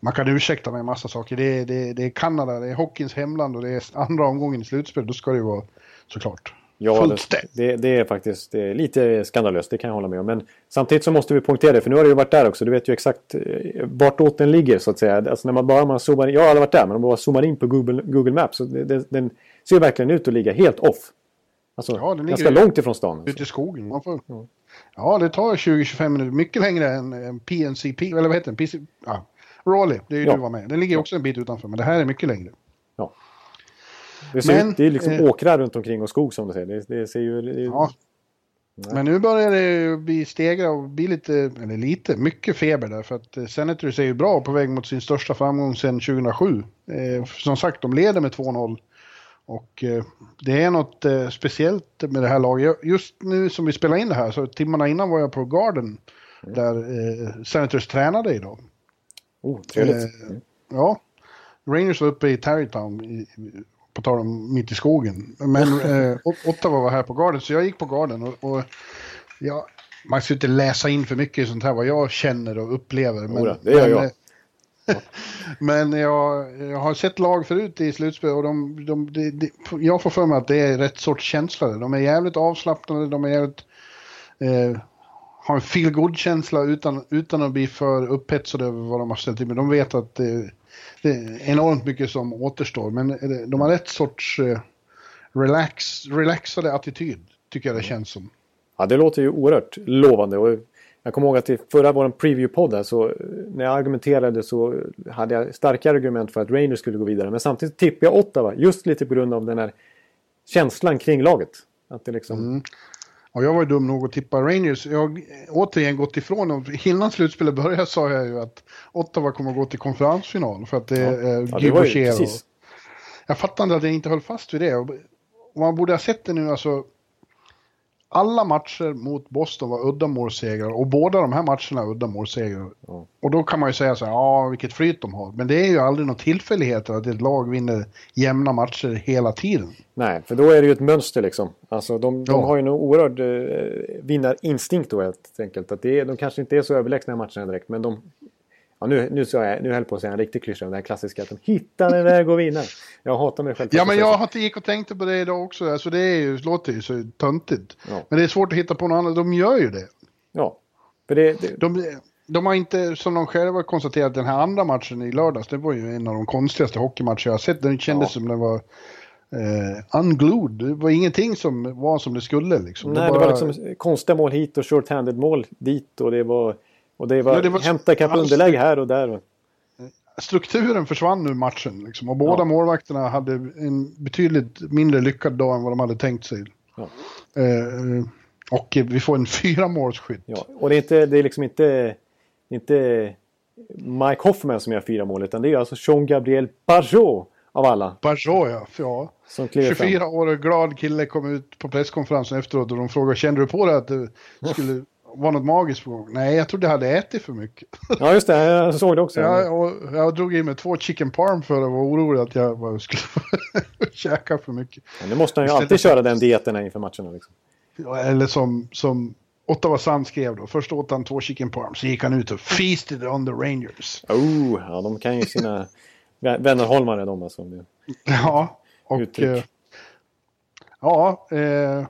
man kan ursäkta med en massa saker. Det är, det, är, det är Kanada, det är hockeyns hemland och det är andra omgången i slutspel. Då ska det ju vara såklart Ja, det, det, är faktiskt det är lite skandalöst, det kan jag hålla med om. Men samtidigt så måste vi poängtera det, för nu har du ju varit där också. Du vet ju exakt eh, vartåt den ligger så att säga. Alltså när man bara man zoomar in, jag har aldrig varit där, men om man bara zoomar in på Google, Google Maps så det, det, den ser verkligen ut att ligga helt off. Alltså Ja, ganska långt ifrån stan. Alltså. Ute i skogen. Man får... Ja, det tar 20-25 minuter. Mycket längre än en PNCP, eller vad heter den? PC... Ja. Raleigh, det är ju Ja. du var med. Den ligger också en bit utanför, men det här är mycket längre. Det, ser Men, ut, det är liksom eh, åkrar runt omkring och skog som du säger. Det, det ser ju... Det, Ja. Nej. Men nu börjar det bli stegra och bli lite, eller lite, mycket feber där. För att eh, Senators är ju bra på väg mot sin största framgång sedan 2007. Eh, som sagt, de leder med 2-0. Och eh, det är något eh, speciellt med det här laget. Just nu som vi spelar in det här, så timmarna innan var jag på Garden. Där eh, Senators tränade idag. Oh, trevligt. Mm. Ja, Rangers var uppe i Tarrytown, på tal om mitt i skogen. Men *laughs* eh, Ot- Ottawa var här på Garden, så jag gick på Garden. Och, och ja, man ska inte läsa in för mycket i sånt här, vad jag känner och upplever. Men, Jodå, det gör men, jag. eh, *laughs* men jag, jag har sett lag förut i slutspel och de, de, de, de, jag får för mig att det är rätt sorts känsla. De är jävligt avslappnade, de är jävligt... Eh, har en feel känsla utan, utan att bli för upphetsade över vad de har ställt till med. De vet att det, det är enormt mycket som återstår, men de har rätt sorts eh, relax, relaxade attityd, tycker jag det känns som. Ja, det låter ju oerhört lovande. Och jag kommer ihåg att i förra vår preview-podd så eh, när jag argumenterade så hade jag starka argument för att Rangers skulle gå vidare. Men samtidigt tippade jag Ottawa just lite på grund av den här känslan kring laget. Att det liksom... Mm. Och jag var ju dum nog att tippa Rangers. Jag har återigen gått ifrån dem. Innan slutspelet började sa jag ju att Ottawa kommer att gå till konferensfinal för att det är Ja, det ju och-. Jag fattar inte att jag inte höll fast vid det. Och man borde ha sett det nu alltså. Alla matcher mot Boston var uddamålssegrar och båda de här matcherna är uddamålssegrar. Ja. Och då kan man ju säga så här, ja vilket flyt de har. Men det är ju aldrig någon tillfällighet att ett lag vinner jämna matcher hela tiden. Nej, för då är det ju ett mönster liksom. Alltså de, de Ja. har ju en oerhörd eh, vinnarinstinkt då helt enkelt. Att det är, de kanske inte är så överlägsna i matcherna direkt, men de... Ja, nu, nu, sa jag, nu höll jag på att säga en riktig klyscha, den klassiska att de hittar en väg att vinna. Jag hatar mig själv. Ja men jag så. har gick och tänkte på det idag också. Alltså det är ju, låter ju så töntigt. Ja. Men det är svårt att hitta på något annat. De gör ju det. Ja, för det, det, De, de har inte, som de själva konstaterat, den här andra matchen i lördags, det var ju en av de konstigaste hockeymatcher jag har sett. Den kändes ja. som den var eh, unglued. Det var ingenting som var som det skulle liksom. Nej, det, bara... det var liksom konstiga mål hit och short-handed mål dit och det var, och det var, ja, det var hämta ikapp alltså, underläge här och där. Strukturen försvann ur matchen liksom, och båda ja. målvakterna hade en betydligt mindre lyckad dag än vad de hade tänkt sig. Ja. Eh, och vi får en *laughs* fyra målsskytt. Ja, och det är, inte, det är liksom inte, inte Mike Hoffman som gör fyra mål utan det är alltså Jean-Gabriel Pajot av alla. Pajot ja. ja. Som 24 fram. år och glad kille kom ut på presskonferensen efteråt och de frågade kände du på det att det skulle vara något magiskt på gång? Nej, jag trodde jag hade ätit för mycket. Ja, just det. Jag såg det också. Jag, jag drog i mig två chicken parm för att vara orolig att jag skulle *laughs* käka för mycket. Men nu måste han ju alltid köra den dieten inför matcherna. Liksom. Eller som, som Ottawa Sun skrev då. Först åt han två chicken parm, så gick han ut och feasted on the Rangers. Oh, ja de kan ju sina vänner Holmare de alltså. Ja, och... Eh, ja, eh,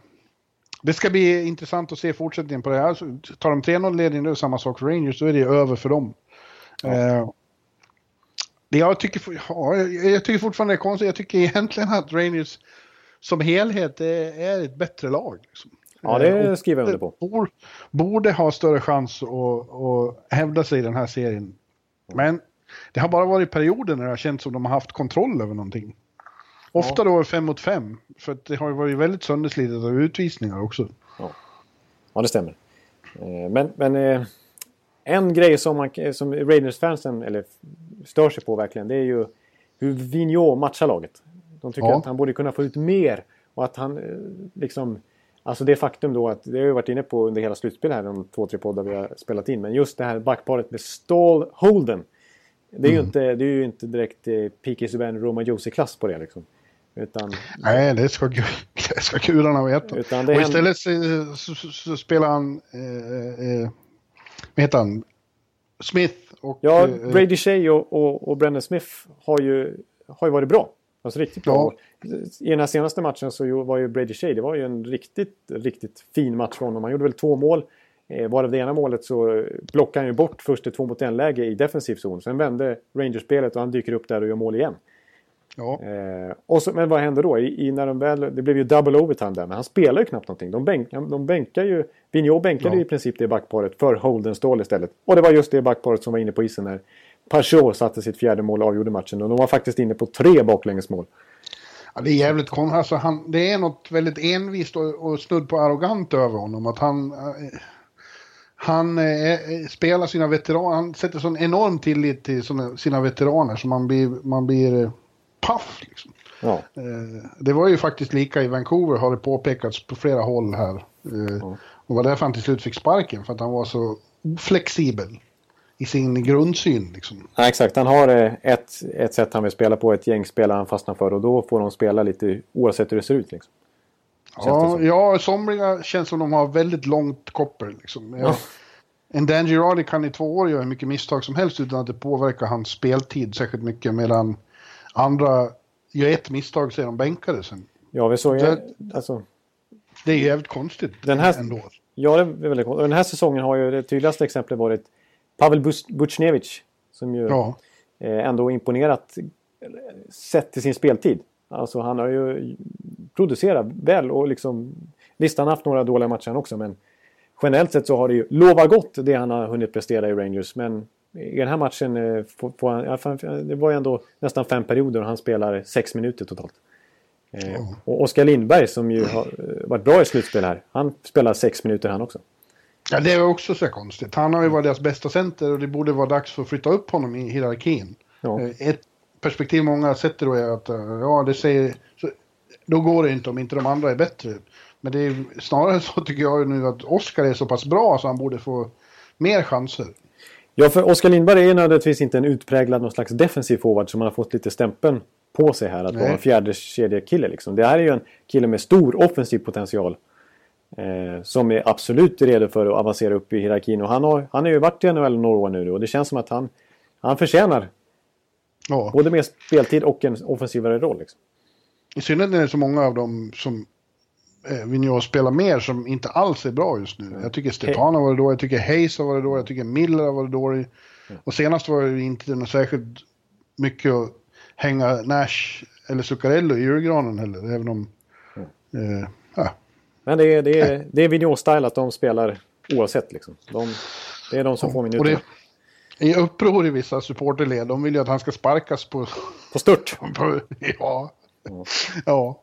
det ska bli intressant att se fortsättningen på det här. Tar de 3-0 ledning nu, samma sak för Rangers, då är det över för dem. Ja. Eh, jag, tycker, ja, jag tycker fortfarande det är konstigt. Jag tycker *laughs* egentligen att Rangers som helhet är, är ett bättre lag. Liksom. Ja, det eh, skriver jag under på. Borde, borde ha större chans att, att hävda sig i den här serien. Men det har bara varit perioder när det har känts som de har haft kontroll över någonting. Ofta då fem mot fem. För det har varit väldigt sönderslitet av utvisningar också. Ja, ja det stämmer. Eh, men, men eh, en grej som, man, som Raiders-fansen eller stör sig på verkligen det är ju hur Vigneault matchar laget. De tycker ja. att han borde kunna få ut mer och att han liksom Alltså det faktum då att, det har vi varit inne på under hela slutspelet här, de två, tre poddar vi har spelat in. Men just det här backparet med Stall Holden. Det är, mm. ju, inte, det är ju inte direkt eh, P.K. Subban Roma Josie-klass på det liksom. Utan, Nej, det ska, *laughs* det ska gudarna veta. Utan det och istället så, så, så, spelar han, eh, eh, vad heter han, Smith och... Ja, eh, Brady Shea och, och, och Brendan Smith har ju, har ju varit bra. Alltså riktigt bra. Ja. I den här senaste matchen så var ju Brady Shea, det var ju en riktigt, riktigt fin match för honom. Han gjorde väl två mål. Eh, varav det ena målet så blockade han ju bort först ett två mot en läge i defensiv zon. Sen vände Rangers-spelet och han dyker upp där och gör mål igen. Ja. Eh, och så, men vad händer då? I, i, när de väl, det blev ju double overtime där, men han spelar ju knappt någonting. De, bänk, de bänkar ju... Vigneault bänkade ja. i princip det backparet för Holden Ståhl istället. Och det var just det backparet som var inne på isen när Peugeot satte sitt fjärde mål och avgjorde matchen. Och de var faktiskt inne på tre baklängesmål. Ja, det är jävligt konstigt. Alltså, han, det är något väldigt envist och, och snudd på arrogant över honom. Att han... Eh, han eh, spelar sina veteraner, han sätter sån enorm tillit till sina, sina veteraner så man blir, man blir eh, paff. Liksom. Ja. Eh, det var ju faktiskt lika i Vancouver har det påpekats på flera håll här. Eh, ja. Och var därför han till slut fick sparken, för att han var så flexibel i sin grundsyn. Liksom. Ja, exakt, han har eh, ett, ett sätt han vill spela på, ett gäng spelare han fastnar för och då får de spela lite oavsett hur det ser ut. Liksom. Ja, ja, somliga känns som de har väldigt långt koppel. Liksom. Ja. En Dan Girardi kan i två år göra hur mycket misstag som helst utan att det påverkar hans speltid särskilt mycket medan andra gör ett misstag så är de bänkade sen. Ja, vi såg ju... Alltså, det är jävligt konstigt den här, ändå. Ja, det är väldigt konstigt. Den här säsongen har ju det tydligaste exemplet varit Pavel Buchnevich. Som ju ja. Eh, ändå imponerat sett till sin speltid. Alltså han har ju producerat väl och liksom... Visst, han har haft några dåliga matcher också men generellt sett så har det ju lovat gott det han har hunnit prestera i Rangers. Men i den här matchen, eh, får han, det var ju ändå nästan fem perioder och han spelar sex minuter totalt. Mm. Och Oskar Lindberg som ju har eh, varit bra i slutspel här, han spelar sex minuter han också. Ja, det är också så konstigt. Han har ju varit deras bästa center och det borde vara dags för att flytta upp honom i hierarkin. Ja. Ett perspektiv många sätter då är att ja, det säger, så, då går det inte om inte de andra är bättre. Men det är snarare så tycker jag nu att Oskar är så pass bra så han borde få mer chanser. Ja, för Oskar Lindberg är nödvändigtvis inte en utpräglad någon slags defensiv forward som man har fått lite stämpeln på sig här. Att Nej. vara en fjärde kedjekille liksom. Det här är ju en kille med stor offensiv potential. Eh, som är absolut redo för att avancera upp i hierarkin. Och han har, han har ju varit i NHL några år nu och det känns som att han, han förtjänar ja. både mer speltid och en offensivare roll. Liksom. I synnerhet när det är så många av dem som Vigneault spelar mer som inte alls är bra just nu. Jag tycker Stepan har varit dålig, jag tycker Hayes har varit dålig, jag tycker Miller har varit dålig. Och senast var det inte något särskilt mycket att hänga Nash eller Zuccarello i julgranen heller, även om... Eh, ja. Men det är, det är, det är Vigneault-style att de spelar oavsett liksom. De, det är de som får minuterna. är uppror i vissa supporterled. De vill ju att han ska sparkas på... På stört! *laughs* ja. Ja.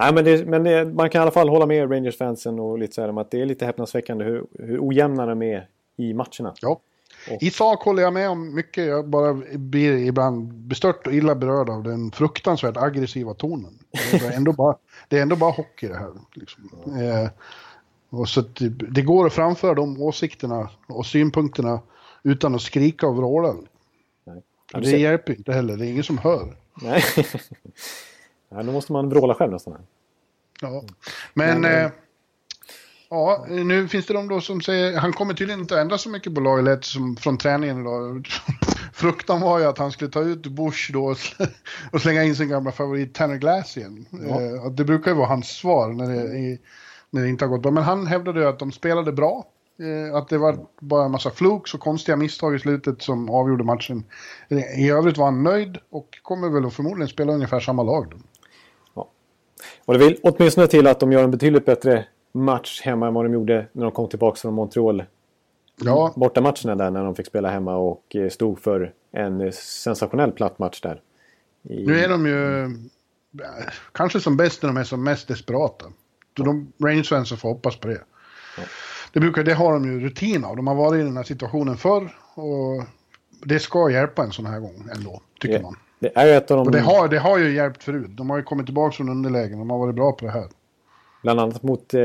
Nej, men, det, men det, man kan i alla fall hålla med Rangers-fansen och lite så här om att det är lite häpnadsväckande hur, hur ojämna de är i matcherna. Ja. I sak håller jag med om mycket. Jag bara blir ibland bestört och illa berörd av den fruktansvärt aggressiva tonen. Det är ändå bara, det är ändå bara hockey det här. Liksom. Eh, och så det, går att framföra de åsikterna och synpunkterna utan att skrika och vråla. Och det hjälper inte heller, det är ingen som hör. Nej. *laughs* Nej, då måste man vråla själv nästan. Ja. Men, Men, eh, eh, ja, nu finns det de då som säger, han kommer tydligen inte ändra så mycket på laget som från träningen idag. *laughs* Fruktan var ju att han skulle ta ut Bush då och sl- och slänga in sin gamla favorit Tanner Glass igen. Ja. Eh, det brukar ju vara hans svar när det, när det inte har gått bra. Men han hävdade ju att de spelade bra. Eh, att det var bara en massa flukes och konstiga misstag i slutet som avgjorde matchen. I övrigt var han nöjd och kommer väl att förmodligen spela ungefär samma lag. Då. Och det vill åtminstone till att de gör en betydligt bättre match hemma än vad de gjorde när de kom tillbaka från Montreal. Ja, Bortamatcherna där när de fick spela hemma och eh, stod för en eh, sensationell platt match där. I, Nu är de ju eh, kanske som bäst när de är som mest desperata. Så de Rangers får hoppas på det. Det, brukar, det har de ju rutin av. De har varit i den här situationen förr och det ska hjälpa en sån här gång ändå, tycker det, man. Det är ett av de... Och det har, det har ju hjälpt förut. De har ju kommit tillbaka från underlägen. De har varit bra på det här. Bland annat mot eh,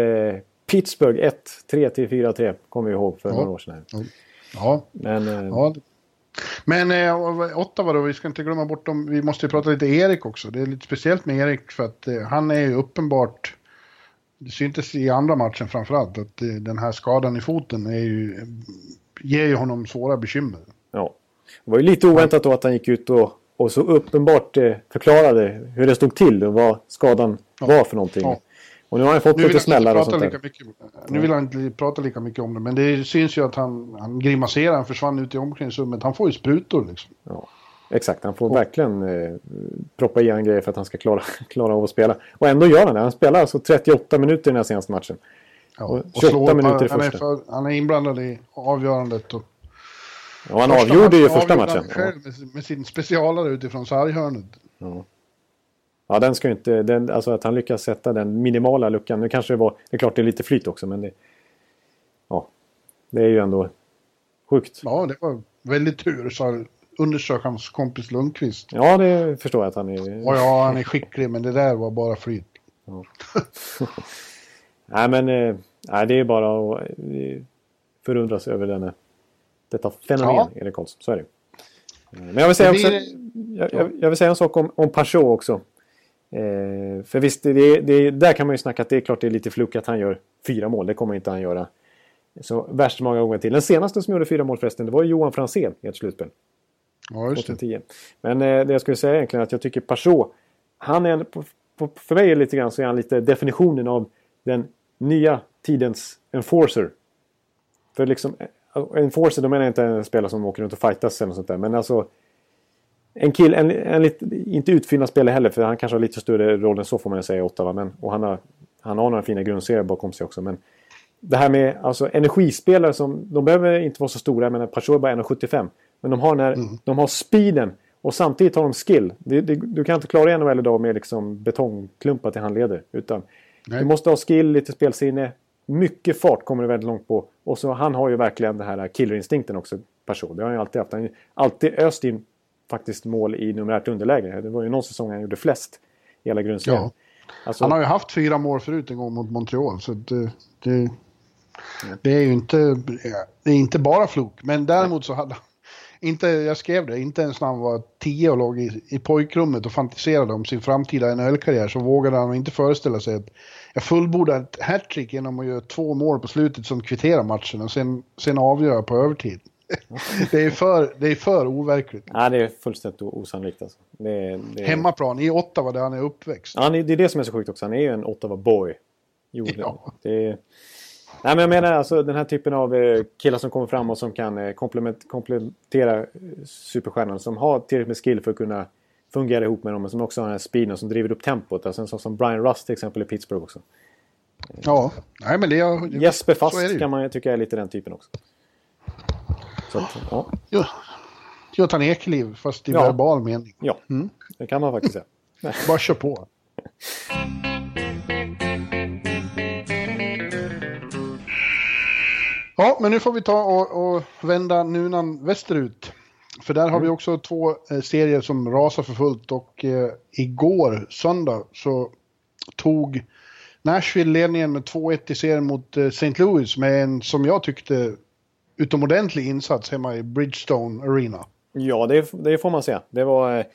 Pittsburgh 1-3 till 4-3. Kommer vi ihåg för Ja. några år sedan. Ja, Men eh, ja. Men eh, Ottawa då, vi ska inte glömma bort dem. Vi måste ju prata lite Erik också. Det är lite speciellt med Erik för att eh, han är ju uppenbart det syntes i andra matchen framförallt att eh, den här skadan i foten är ju, ger ju honom svåra bekymmer. ja. Det var ju lite oväntat då att han gick ut och, och så uppenbart eh, förklarade hur det stod till och vad skadan Ja. var för någonting. Ja. Och nu har han fått lite smällar och prata sånt lika där. mycket, nu vill han inte prata lika mycket om det, men det syns ju att han, han grimaserar, han försvann ut i omklädningsrummet. Han får ju sprutor liksom. Ja. Exakt, han får verkligen eh, proppa i en grej för att han ska klara, *laughs* klara av att spela. Och ändå gör han det. Han spelar alltså 38 minuter i den här senaste matchen. Ja, Och och 28 slår upp- minuter i han, är första. för, han är inblandad i avgörandet. Och Och han första avgjorde ju första matchen. Själv med, med sin specialare utifrån sarghörnet. Ja, den ska ju inte... Den, alltså att han lyckas sätta den minimala luckan. Nu kanske det var... Det är klart det är lite flyt också, men det... Ja. Det är ju ändå sjukt. Ja, det var väldigt tur, sa undersök hans kompis Lundqvist. Ja, det förstår jag att han är... Och ja, han är skicklig, men det där var bara flyt. *laughs* Nej, men... Eh, nej, det är bara att eh, förundras över denna, detta fenomen, Ja. Erik Karlsson. Så är det. Eh, Men jag vill säga, också, jag, jag, jag vill säga en sak om, om Peugeot också. Eh, för visst, det, det, där kan man ju snacka att det är klart det är lite fluk att han gör fyra mål. Det kommer inte han göra så värst många gånger till. Den senaste som gjorde fyra mål förresten, det var Johan Franzén i ett slutspel. Ja, just det. 2010. Men eh, det jag skulle säga egentligen är att jag tycker Peugeot, han är, på, på, för mig är lite grann så är han lite definitionen av den nya tidens enforcer. För liksom, enforcer, då menar jag inte en spelare som åker runt och fightas eller något sånt där. Men alltså en kille, en, en lite, inte utfyllnad spelare heller för han kanske har lite större roll än så får man säga i Ottawa. Men, och han har, han har några fina grundserier bakom sig också. Men det här med alltså, energispelare som, de behöver inte vara så stora, men Peugeot är bara 1,75. Men de har, den här, de har speeden och samtidigt har de skill. Det, det, du kan inte klara NHL idag med liksom betongklumpar till handleder. Utan Nej. du måste ha skill, lite spelsinne. Mycket fart kommer du väldigt långt på. Och så han har ju verkligen den här killerinstinkten också, Peugeot. Det har han ju alltid haft. Han har alltid öst in faktiskt mål i numerärt underläge. Det var ju någon säsong han gjorde flest i hela grundserien. Ja. Alltså, Han har ju haft fyra mål förut en gång mot Montreal, så det, det, Det är ju inte, det är inte bara flok, men däremot så hade inte, jag skrev det, inte ens när han var tio och låg i, i pojkrummet och fantiserade om sin framtida NHL-karriär så vågade han inte föreställa sig att jag fullbordar ett hattrick genom att göra två mål på slutet som kvitterar matchen och sen, sen avgöra på övertid. *laughs* det, är för, det är för overkligt. Ja, det är fullständigt osannolikt alltså. Det, det... Hemmaplan, i Ottawa där han är uppväxt. Ja, det är det som är så sjukt också. Han är ju en Ottawa-boy. Ja. Det, Nej, men jag menar alltså den här typen av eh, killar som kommer fram och som kan eh, komplettera eh, superstjärnan. Som har tillräckligt med skill för att kunna fungera ihop med dem. Men som också har den här speeden som driver upp tempot. Alltså en sån som Brian Rust till exempel i Pittsburgh också. Ja, nej men det... Jag, Jesper Fast kan man ju tycka är lite den typen också. Så att, ja. ja. Götan Ekeliv fast i ja. verbal mening. Ja, mm. det kan man faktiskt säga. *laughs* Bara kör på. Ja, men nu får vi ta och, och vända nunan västerut. För där har vi mm. också två eh, serier som rasar för fullt och eh, igår, söndag, så tog Nashville ledningen med 2-1 i serien mot eh, St. Louis med en, som jag tyckte, utomordentlig insats hemma i Bridgestone Arena. Ja, det, det får man säga. Det var eh,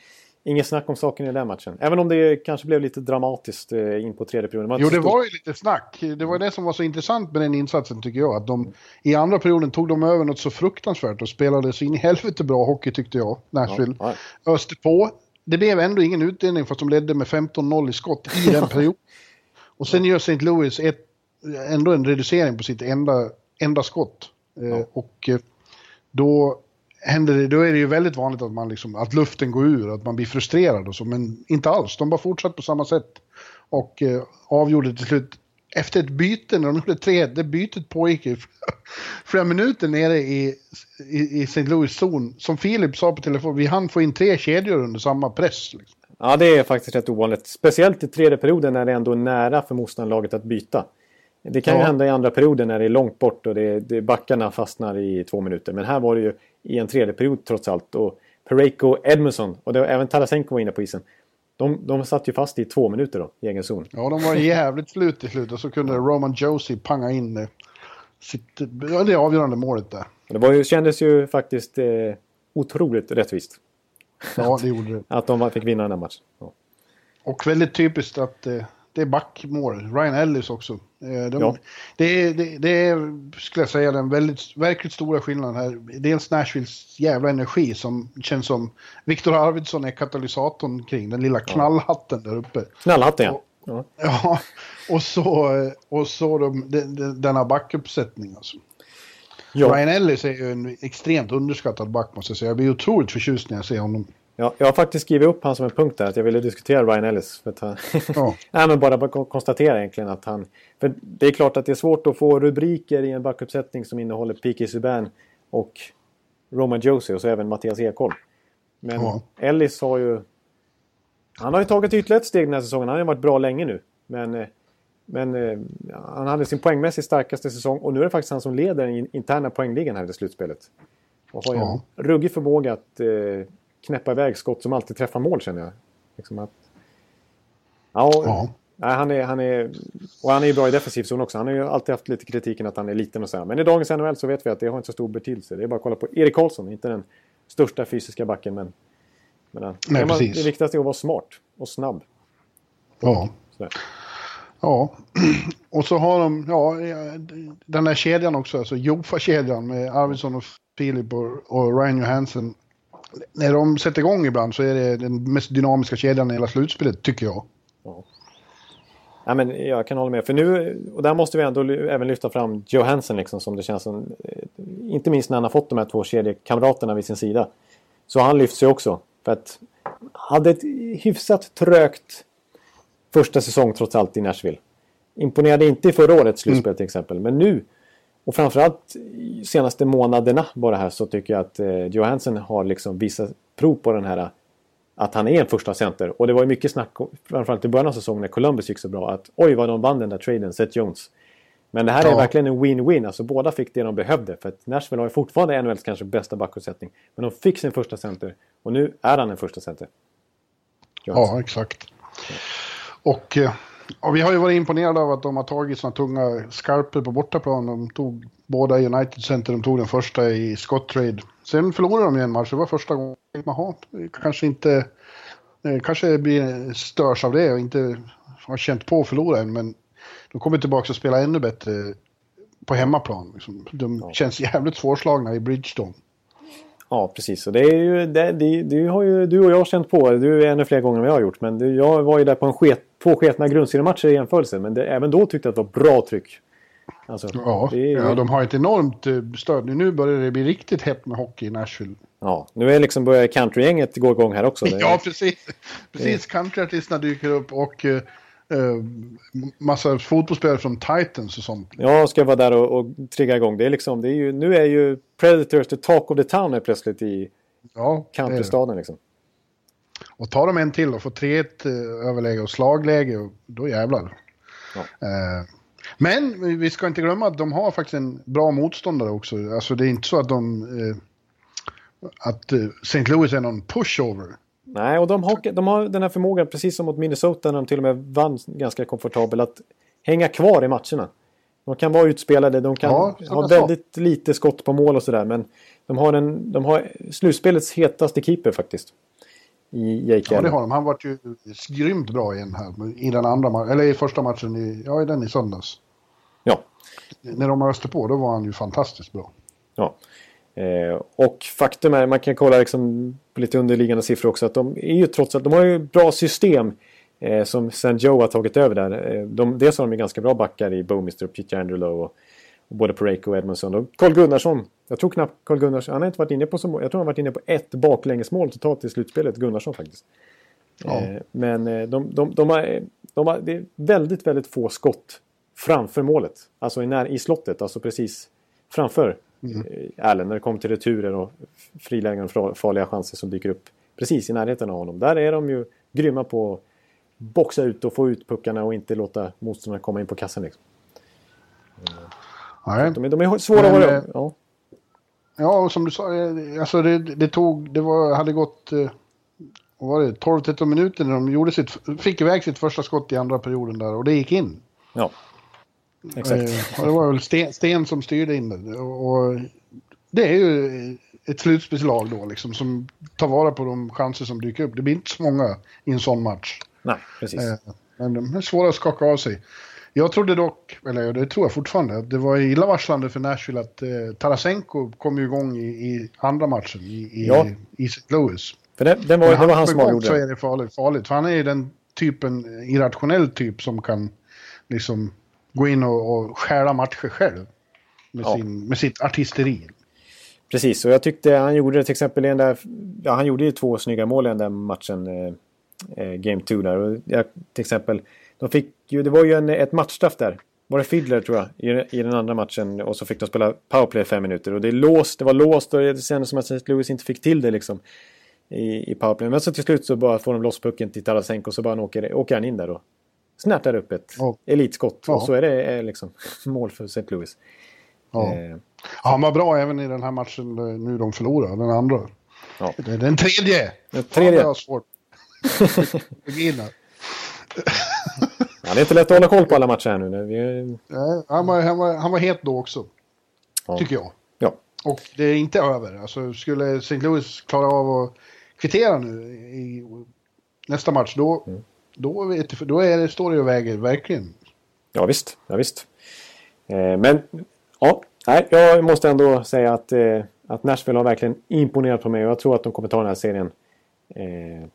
Inget snack om saken i den matchen. Även om det kanske blev lite dramatiskt eh, in på tredje perioden. Jo, det var ju lite snack. Det var det som var så intressant med den insatsen tycker jag. Att de, I andra perioden tog de över något så fruktansvärt och spelade så in i helvete bra hockey tyckte jag, Nashville. Ja, Öste på. Det blev ändå ingen utdelning fast de ledde med 15-0 i skott i den *laughs* perioden. Och sen gör St. Louis ett, ändå en reducering på sitt enda, enda skott. Eh, ja. Och eh, då händer det, då är det ju väldigt vanligt att, man liksom, att luften går ur, att man blir frustrerad och så, men inte alls. De bara fortsatte på samma sätt och eh, avgjorde till slut efter ett byte, när de gjorde tre, det bytet pågick i *laughs* flera minuter nere i, i, i St. Louis zon. Som Filip sa på telefon, vi hann få in tre kedjor under samma press. Liksom. Ja, det är faktiskt rätt ovanligt. Speciellt i tredje perioden när det ändå är nära för motståndarlaget att byta. Det kan ja. ju hända i andra perioden när det är långt bort och det, det, backarna fastnar i två minuter. Men här var det ju i en tredje period trots allt. Och Pareko Edmondson och det var, även Tarasenko var inne på isen. De, de satt ju fast i två minuter då, i egen zon. Ja, de var jävligt slut i slut och så kunde Roman Josie panga in det, sitt, det avgörande målet där. Det var ju, kändes ju faktiskt eh, otroligt rättvist. Ja, det gjorde det. *laughs* att de fick vinna den här matchen. Ja. Och väldigt typiskt att eh, det är backmål. Ryan Ellis också. Eh, de, ja. det, är, det, det, är, skulle jag säga, den väldigt, verkligt stora skillnaden här. Dels Nashvilles jävla energi som känns som Viktor Arvidsson är katalysatorn kring, den lilla knallhatten där uppe. Knallhatten ja. Och, ja. och så, och så de, de, denna backuppsättning alltså. Ja. Ryan Ellis är ju en extremt underskattad back måste jag säga. Jag blir otroligt förtjust när jag ser honom. Ja, jag har faktiskt skrivit upp han som en punkt där, att jag ville diskutera Ryan Ellis. För att han... ja. *laughs* Nej, men bara, bara konstatera egentligen att han... För det är klart att det är svårt att få rubriker i en backuppsättning som innehåller P.K. Subban och Roman Josie och så även Mattias Ekholm. Men ja. Ellis har ju... Han har ju tagit ytterligare ett steg den här säsongen. Han har ju varit bra länge nu. Men, eh, men eh, han hade sin poängmässigt starkaste säsong och nu är det faktiskt han som leder den interna poängligan här i slutspelet. Och har ju ja. en ruggig förmåga att eh, knäppa iväg skott som alltid träffar mål känner jag. Liksom att, ja, ja. Nej, han är, han är, och han är ju bra i defensiv zon också. Han har ju alltid haft lite kritiken att han är liten och så här. Men i dagens NHL så vet vi att det har inte så stor betydelse. Det är bara att kolla på Erik Karlsson, inte den största fysiska backen men... men Nej, det, man, det viktigaste är att vara smart och snabb. Ja. Sådär. Ja, *clears throat* och så har de ja, den här kedjan också, alltså Jofa-kedjan med Arvidsson och Filip och, och Ryan Johansson när de sätter igång ibland så är det den mest dynamiska kedjan i hela slutspelet, tycker jag. Ja. Ja, men jag kan hålla med. För nu, och där måste vi ändå även lyfta fram Johansson liksom, som det känns som. Eh, inte minst när han har fått de här två kedjekamraterna vid sin sida. Så han lyfts ju också. För att hade ett hyfsat trögt första säsong trots allt i Nashville. Imponerade inte i förra årets slutspel mm. till exempel. Men nu och framförallt senaste månaderna bara här så tycker jag att eh, Johansson har liksom visat prov på den här att han är en första center. Och det var ju mycket snack, framförallt i början av säsongen när Columbus gick så bra, att oj vad de vann den där traden, Seth Jones. Men det här ja. är verkligen en win-win, alltså båda fick det de behövde. För att Nashville har ju fortfarande NHLs kanske bästa backuppsättning. Men de fick sin första center och nu är han en första center. Johansson. Ja, exakt. Och eh, Och vi har ju varit imponerade av att de har tagit såna tunga skarper på bortaplan. De tog båda United Center, de tog den första i Scott Trade. Sen förlorade de ju en match, det var första gången. Jaha, kanske inte... Kanske blir störs av det och inte har känt på att förlora än, men de kommer tillbaka och spelar ännu bättre på hemmaplan. Liksom. De känns jävligt svårslagna i Bridgestone. Ja, precis. Och det är ju, det, det, det har ju du och jag känt på. Du är ännu fler gånger än jag har gjort. Men det, jag var ju där på en sket, två sketna grundseriematcher i jämförelse. Men det, även då tyckte jag att det var bra tryck. Alltså, Ja, är, ja, de har ett enormt eh, stöd. Nu börjar det bli riktigt hett med hockey i Nashville. ja, nu är liksom börjar countrygänget gå igång här också. *laughs* Ja, precis. Precis, countryartisterna dyker upp och eh, massa fotbollsspelare från Titans och sånt. Jag ska vara där och, och trigga igång. Det är liksom, det är ju, nu är ju Predators the talk of the town här plötsligt i Ja, countrystaden. Liksom. Och tar de en till och får 3-1 eh, överläge och slagläge, och då jävlar. Ja. Eh, men vi ska inte glömma att de har faktiskt en bra motståndare också. Alltså det är inte så att de... Eh, att eh, St. Louis är någon pushover. Nej, och de har, de har den här förmågan, precis som mot Minnesota när de till och med vann ganska komfortabelt, att hänga kvar i matcherna. De kan vara utspelade, de kan Ja, ha väldigt lite skott på mål och sådär. Men de har, en, de har slutspelets hetaste keeper faktiskt. I Jake Ja, det har de. Han var ju grymt bra igen här. I den andra eller i första matchen, i, ja i den i söndags. Ja. När de öste på, då var han ju fantastiskt bra. Ja. Eh, och faktum är, man kan kolla liksom på lite underliggande siffror också, att de är ju trots allt, de har ju bra system eh, som St. Joe har tagit över där. Eh, de, dels har de ju ganska bra backar i Bowmister och Peter Andrew och, och både Pareko och Edmondson. Och Carl Gunnarsson, jag tror knappt Carl Gunnarsson, han har inte varit inne på så jag tror han har varit inne på ett baklängesmål totalt i slutspelet, Gunnarsson faktiskt. Ja. Eh, men eh, de, de, de, har, de har, det är väldigt, väldigt få skott framför målet. Alltså i, när, i slottet, alltså precis framför mm. Allen när det kommer till returer och frilägen och farliga chanser som dyker upp precis i närheten av honom. Där är de ju grymma på att boxa ut och få ut puckarna och inte låta motståndarna komma in på kassan. Liksom. Nej. De, är, de är svåra Men, att eh, vara... Ja. Ja, och som du sa, eh, alltså det, det tog, det var, hade gått, eh, vad var det, 12-13 minuter när de gjorde sitt, fick iväg sitt första skott i andra perioden där och det gick in. ja. Exakt. Eh, och det var väl Sten, Sten som styrde in det. Och, det är ju ett slutspelslag då liksom som tar vara på de chanser som dyker upp. Det blir inte så många i en sån match. Nej, precis. Men de är svåra att skaka av sig. Jag trodde dock, eller det tror jag fortfarande, att det var illavarslande för Nashville att eh, Tarasenko kom ju igång i, i andra matchen i, i, Ja. i St. Louis. För det, det, var, det var han som avgjorde så är det farligt, farligt. För han är ju den typen, irrationell typ som kan liksom gå in och, och stjäla matcher själv. Med, Ja. sin, med sitt artisteri. Precis, och jag tyckte han gjorde det till exempel i den där... Ja, han gjorde ju två snygga mål i den där matchen. Eh, eh, Game 2 där. Och jag, till exempel, de fick ju... Det var ju en, ett matchstraff där. Var det Fiddler tror jag, i, i den andra matchen. Och så fick de spela powerplay fem minuter. Och det, är låst, det var låst och det kändes som att St. Louis inte fick till det liksom. I, i powerplay. Men så till slut så bara får de loss pucken till Tarasenko och så bara åker, åker han in där och snärtar upp ett Ja. elitskott. Ja. Och så är det eh, liksom *laughs* mål för St. Louis. Ja. Eh, Ja, han var bra även i den här matchen eh, nu de förlorade, den andra. Ja. Det Den tredje! Den tredje. Fan, jag har svårt. *laughs* Det är inte lätt att hålla koll på alla matcher här nu. Nej, han, var, han, var, han var het då också, ja. tycker jag. Ja. Och det är inte över. Alltså, skulle St. Louis klara av att kvittera nu i nästa match, då, Mm. då, vet, då är det, står det och väger verkligen. Ja, visst. Ja, visst. Eh, men ja, nej, jag måste ändå säga att, eh, att Nashville har verkligen imponerat på mig och jag tror att de kommer ta den här serien. Eh,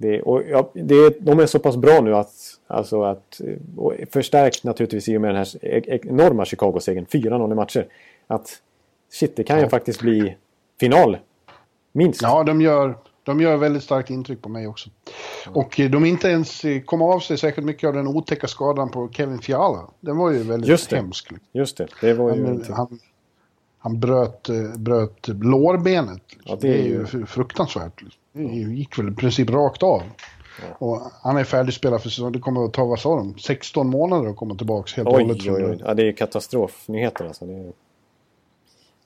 det, och, ja, det, de är så pass bra nu att, alltså att och förstärkt naturligtvis i och med den här e- e- enorma Chicago-segern, 4-0 i matcher. Att shit, det kan ju faktiskt bli final. Minst. Ja, de gör, de gör väldigt starkt intryck på mig också. Och eh, de inte ens eh, kom av sig särskilt mycket av den otäcka skadan på Kevin Fiala. Den var ju väldigt Just det. hemsk. Just det, det var ju... Han, han, han bröt, eh, bröt lårbenet. Ja, det, är ju fr- fruktansvärt. Det gick väl i princip rakt av. Och han är färdigspelad för säsongen. Det kommer att ta, vad sa de, 16 månader att komma tillbaka helt och Oj, hållet. oj, oj. det. Ja, det är katastrofnyheter alltså. Det är...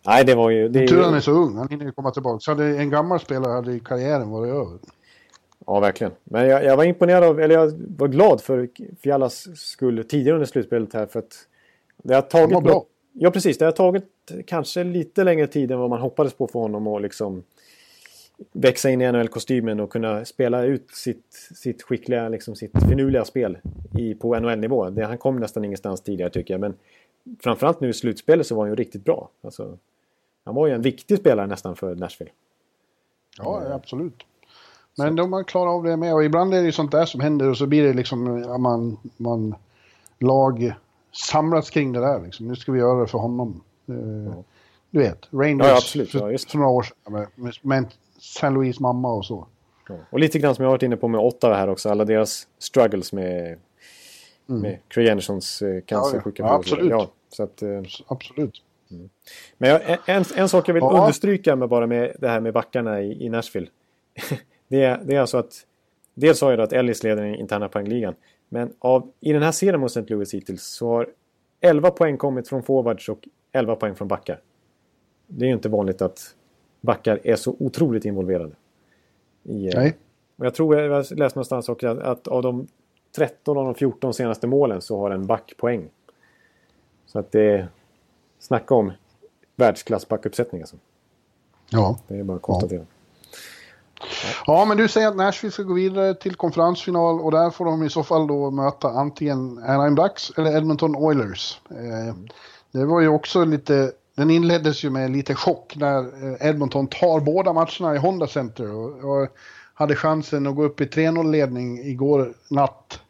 Nej, det var ju... Det är Tur ju... han är så ung, han hinner ju komma tillbaka. Så hade en gammal spelare hade karriären varit över. Ja, verkligen. Men jag, jag, var imponerad av, eller jag var glad för Fialas skull tidigare under slutspelet här för att det har tagit... Det var bra. Ja, precis. Det har tagit kanske lite längre tid än vad man hoppades på för honom att liksom växa in i NHL-kostymen och kunna spela ut sitt, sitt skickliga, liksom sitt finurliga spel i, på NHL-nivå. Det, han kom nästan ingenstans tidigare tycker jag. Men framförallt nu i slutspelet så var han ju riktigt bra. Alltså, han var ju en viktig spelare nästan för Nashville. Ja, absolut. Men de har klarat av det med och ibland är det ju sånt där som händer och så blir det liksom man, man lag samlas kring det där liksom. Nu ska vi göra det för honom. Uh, Du vet, Rangers Ja, absolut. för, för några år sedan med, med, med San Louis mamma och så. Och lite grann som jag har varit inne på med Ottawa här också. Alla deras struggles med, med Craig Andersons eh, cancersjuka Mm. Ja, ja, absolut. Ja, så att, eh, Absolut. Men jag, en, en sak jag vill Ja. understryka med bara med det här med backarna i, i Nashville. *laughs* det, är, det är alltså att dels har jag då att Ellis leder den interna poängligan. Men av, i den här serien mot St. Louis hittills så har 11 poäng kommit från forwards och 11 poäng från backar. Det är ju inte vanligt att backar är så otroligt involverade. I, eh, Nej. och jag tror jag läste någonstans också att, av de 13 av de 14 senaste målen så har en back poäng. Så att det är... Snacka om världsklass backuppsättning alltså. Ja. Det är bara att konstatera. ja, men du säger att Nashville ska gå vidare till konferensfinal och där får de i så fall då möta antingen Anaheim Ducks eller Edmonton Oilers. Eh, det var ju också lite, den inleddes ju med lite chock när eh, Edmonton tar båda matcherna i Honda Center och, och hade chansen att gå upp i 3-0-ledning igår natt.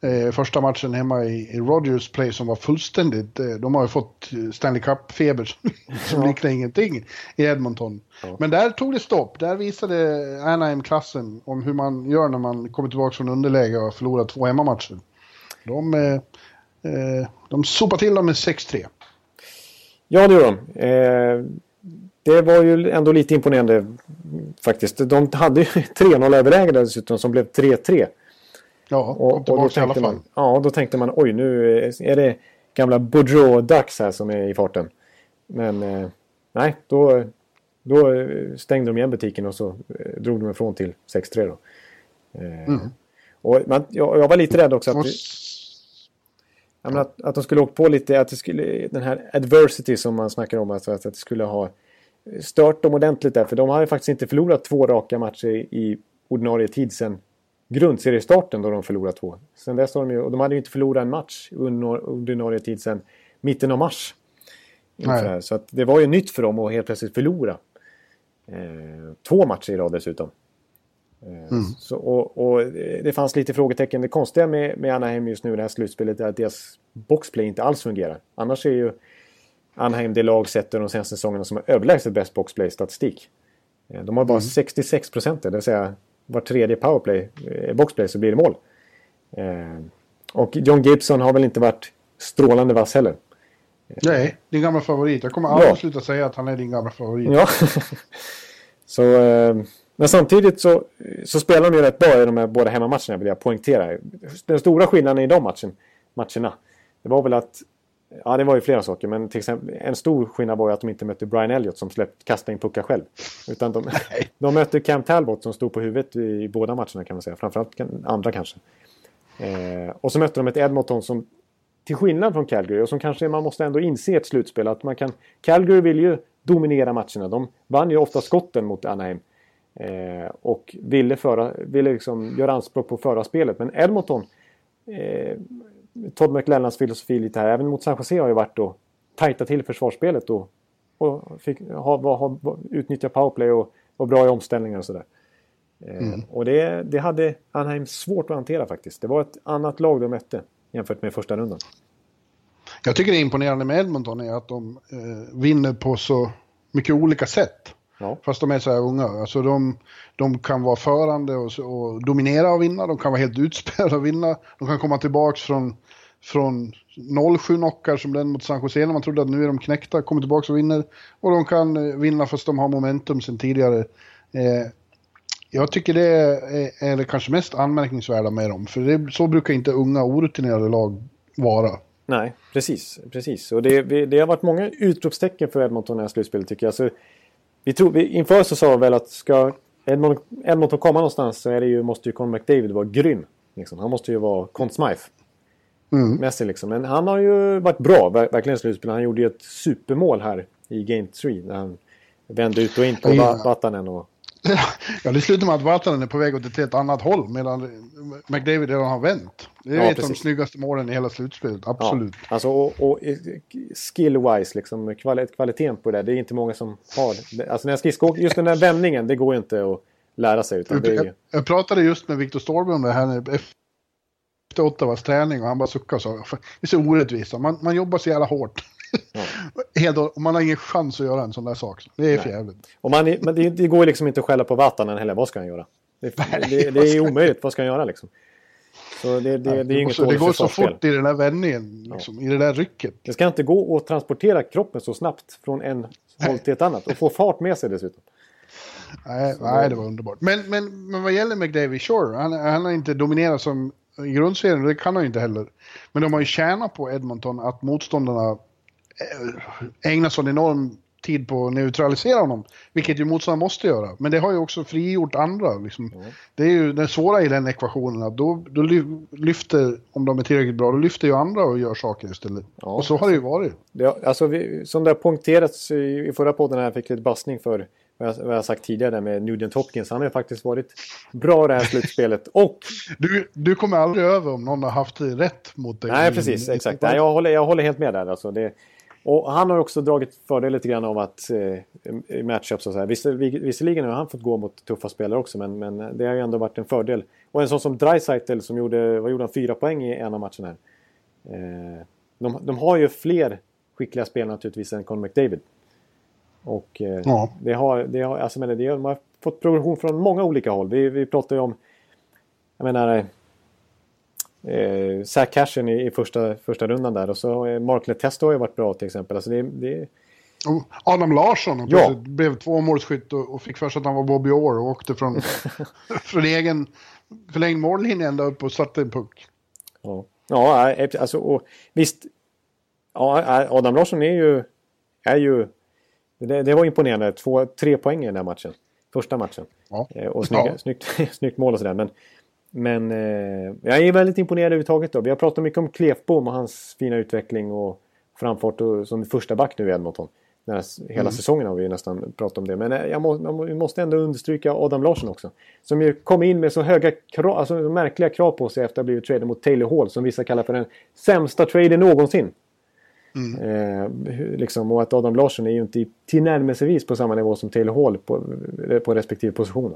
Eh, första matchen hemma i, i Rogers Play som var fullständigt, eh, de har ju fått eh, Stanley Cup-feber som, *laughs* som liknar ingenting i Edmonton. Men där tog det stopp, där visade Anaheim klassen om hur man gör när man kommer tillbaka från underläge och har förlorat två hemmamatcher. De, eh, eh, de sopade till dem med 6-3. Ja, det gör de. Eh, det var ju ändå lite imponerande faktiskt. De hade ju *laughs* 3-0 överläge dessutom som blev 3-3. Ja, kom Och, och då tillbaka i alla tänkte fall. man, ja, då tänkte man oj nu är det gamla Boudreau-dags här som är i farten. Men eh, nej, då, då stängde de igen butiken och så eh, drog de ifrån till 6-3 då. Eh, och man, jag, jag var lite rädd också att, Och ja, men att, att de skulle åkt på lite, att det skulle, den här adversity som man snackar om, alltså att det skulle ha stört dem ordentligt där. För de har ju faktiskt inte förlorat två raka matcher i ordinarie tid sen grundseriestarten då de förlorade två. Sen dess har de ju, och de hade ju inte förlorat en match under ordinarie tid sen mitten av mars. Så att det var ju nytt för dem att helt plötsligt förlora. Eh, två matcher i rad dessutom. Eh, så, och, och det fanns lite frågetecken. Det konstiga med, med Anaheim just nu i det här slutspelet är att deras boxplay inte alls fungerar. Annars är ju Anaheim det lag sett de senaste säsongerna som har överlägset bäst boxplay-statistik. Eh, De har bara 66 procent, det vill säga var tredje powerplay, eh, boxplay så blir det mål. Och John Gibson har väl inte varit strålande vass heller. Nej, din gamla favorit. Jag kommer aldrig Ja. sluta säga att han är din gamla favorit. Ja. *laughs* så, men samtidigt så, så spelar de ju rätt bra i de här båda hemmamatcherna vill jag poängtera. Den stora skillnaden i de matchen, matcherna, det var väl att Ja, det var ju flera saker, men till exempel en stor skillnad var ju att de inte mötte Brian Elliott som släppt, kastade in puckar själv. Utan de, *laughs* de mötte Cam Talbot som stod på huvudet i båda matcherna kan man säga. Framförallt andra kanske. Eh, och så mötte de ett Edmonton som till skillnad från Calgary och som kanske man måste ändå inse i ett slutspel att man kan... Calgary vill ju dominera matcherna. De vann ju ofta skotten mot Anaheim. Eh, och ville, föra, ville liksom göra anspråk på att föra spelet. Men Edmonton, eh, Todd McLennans filosofi lite här, även mot San Jose har ju varit att tajta till försvarsspelet och, och fick, ha, ha, utnyttja powerplay och vara bra i omställningar och sådär. Eh, Och det, det hade Anaheim svårt att hantera faktiskt. Det var ett annat lag de mötte jämfört med första rundan. Jag tycker det är imponerande med Edmonton är att de eh, vinner på så mycket olika sätt. Ja. Fast de är så här unga. Alltså de, de kan vara förande och, och dominera och vinna. De kan vara helt utspelade och vinna. De kan komma tillbaks från, från 0-7 knockar som den mot San Jose när man trodde att nu är de knäckta. Kommer tillbaks och vinner. Och de kan eh, vinna fast de har momentum sen tidigare. Eh, jag tycker det är, är det kanske mest anmärkningsvärda med dem. För det, så brukar inte unga orutinerade lag vara. Nej, precis. precis. Och det, det har varit många utropstecken för Edmonton i det här slutspelet tycker jag. Så vi tror, vi, inför så sa vi väl att ska Edmonton, Edmonton komma någonstans så är det ju, måste ju Conor McDavid vara grym. Liksom. Han måste ju vara Conn Smythe. Mm. Messi liksom. Men han har ju varit bra, ver- verkligen i slutspelet. Han gjorde ju ett supermål här i Game 3. När han vände ut och in på Ja. Va- Vatanen. Och, *laughs* Ja, det slutar med att Vatanen är på väg åt ett helt annat håll medan McDavid redan har vänt. Det är Ja, ett av de snyggaste målen i hela slutspelet, ja, absolut. alltså, och, och skill-wise, liksom, kvali- kvaliteten på det. Det är inte många som har. Alltså när jag skridskoåker, just den där vändningen, det går ju inte att lära sig. Utan det är Jag, jag pratade just med Viktor Ståhlberg om det här efter Ottawas träning och han bara suckade och sa "Fan, det är så orättvist. Man, man jobbar så jävla hårt. *laughs* Helt, och man har ingen chans att göra en sån där sak. Det är för jävligt. och man, är- men det, det går liksom inte att skälla på Vatanen heller. Vad ska han göra? Det, det, det är omöjligt. Vad ska han göra liksom? Så det, det, det, så, det går så fort i den där vändningen, liksom, i det där rycket. Det ska inte gå att transportera kroppen så snabbt från en håll till ett annat. Och få fart med sig dessutom. Nej, nej, det var underbart. Men, men, men vad gäller McDavid, sure, han, han har inte dominerat som i grundserien, det kan han ju inte heller. Men de har ju tjänat på Edmonton att motståndarna eh, ägnar sån enorm tid på att neutralisera honom. Vilket ju motståndarna måste göra. Men det har ju också frigjort andra. Liksom. Det är ju det svåra i den ekvationen. Att då, då ly- lyfter, om de är tillräckligt bra, då lyfter ju andra och gör saker istället. Ja. och så har det ju varit. Det, alltså vi, som det har poängterats i, i förra podden här, fick lite bassning för vad jag, vad jag sagt tidigare där med Nugent Hopkins. Han har ju faktiskt varit bra det här slutspelet. *laughs* Och, Du, du kommer aldrig över om någon har haft rätt mot dig. nej precis, exakt. Nej, jag, håller, jag håller helt med där. Alltså det, och han har också dragit fördel lite grann av att eh, matchups och så här. Viss, visserligen har han fått gå mot tuffa spelare också, men, men det har ju ändå varit en fördel. Och en sån som Dreisaitl som gjorde, vad gjorde han, fyra poäng i en av matcherna här. Eh, de, de har ju fler skickliga spelare naturligtvis än Conor McDavid. Och eh, Ja. det har, det har, alltså, men det, de har fått progression från många olika håll. Vi, vi pratar ju om, jag menar, eh, Zach Cashen i, i första, första rundan där. Och så eh, Mark Letesto har ju varit bra till exempel. Alltså det, det, Och Adam Larsson Ja. blev tvåmålsskytt och, och fick för sig att han var Bobby Orr och åkte från, *laughs* från egen förlängd mållinje ända upp och satte en puck. ja, ja alltså och visst. Ja, Adam Larsson är ju, är ju det, det var imponerande. Två, tre poäng i den här matchen. Första matchen. Ja. Eh, Och snygga, Ja. snyggt, *laughs* snyggt mål och sådär. Men, men eh, jag är väldigt imponerad överhuvudtaget. Då. Vi har pratat mycket om Klefbom och hans fina utveckling och framfart och, som första back nu i Edmonton. Här, hela säsongen har vi ju nästan pratat om det. Men eh, jag må, jag måste ändå understryka Adam Larsson också. Som ju kom in med så höga krav, alltså så märkliga krav på sig efter att ha blivit traded mot Taylor Hall. Som vissa kallar för den sämsta traden någonsin. Eh, hur- liksom, och att Adam Larsson är ju inte tillnärmelsevis på samma nivå som Taylor Hall på, på respektive position.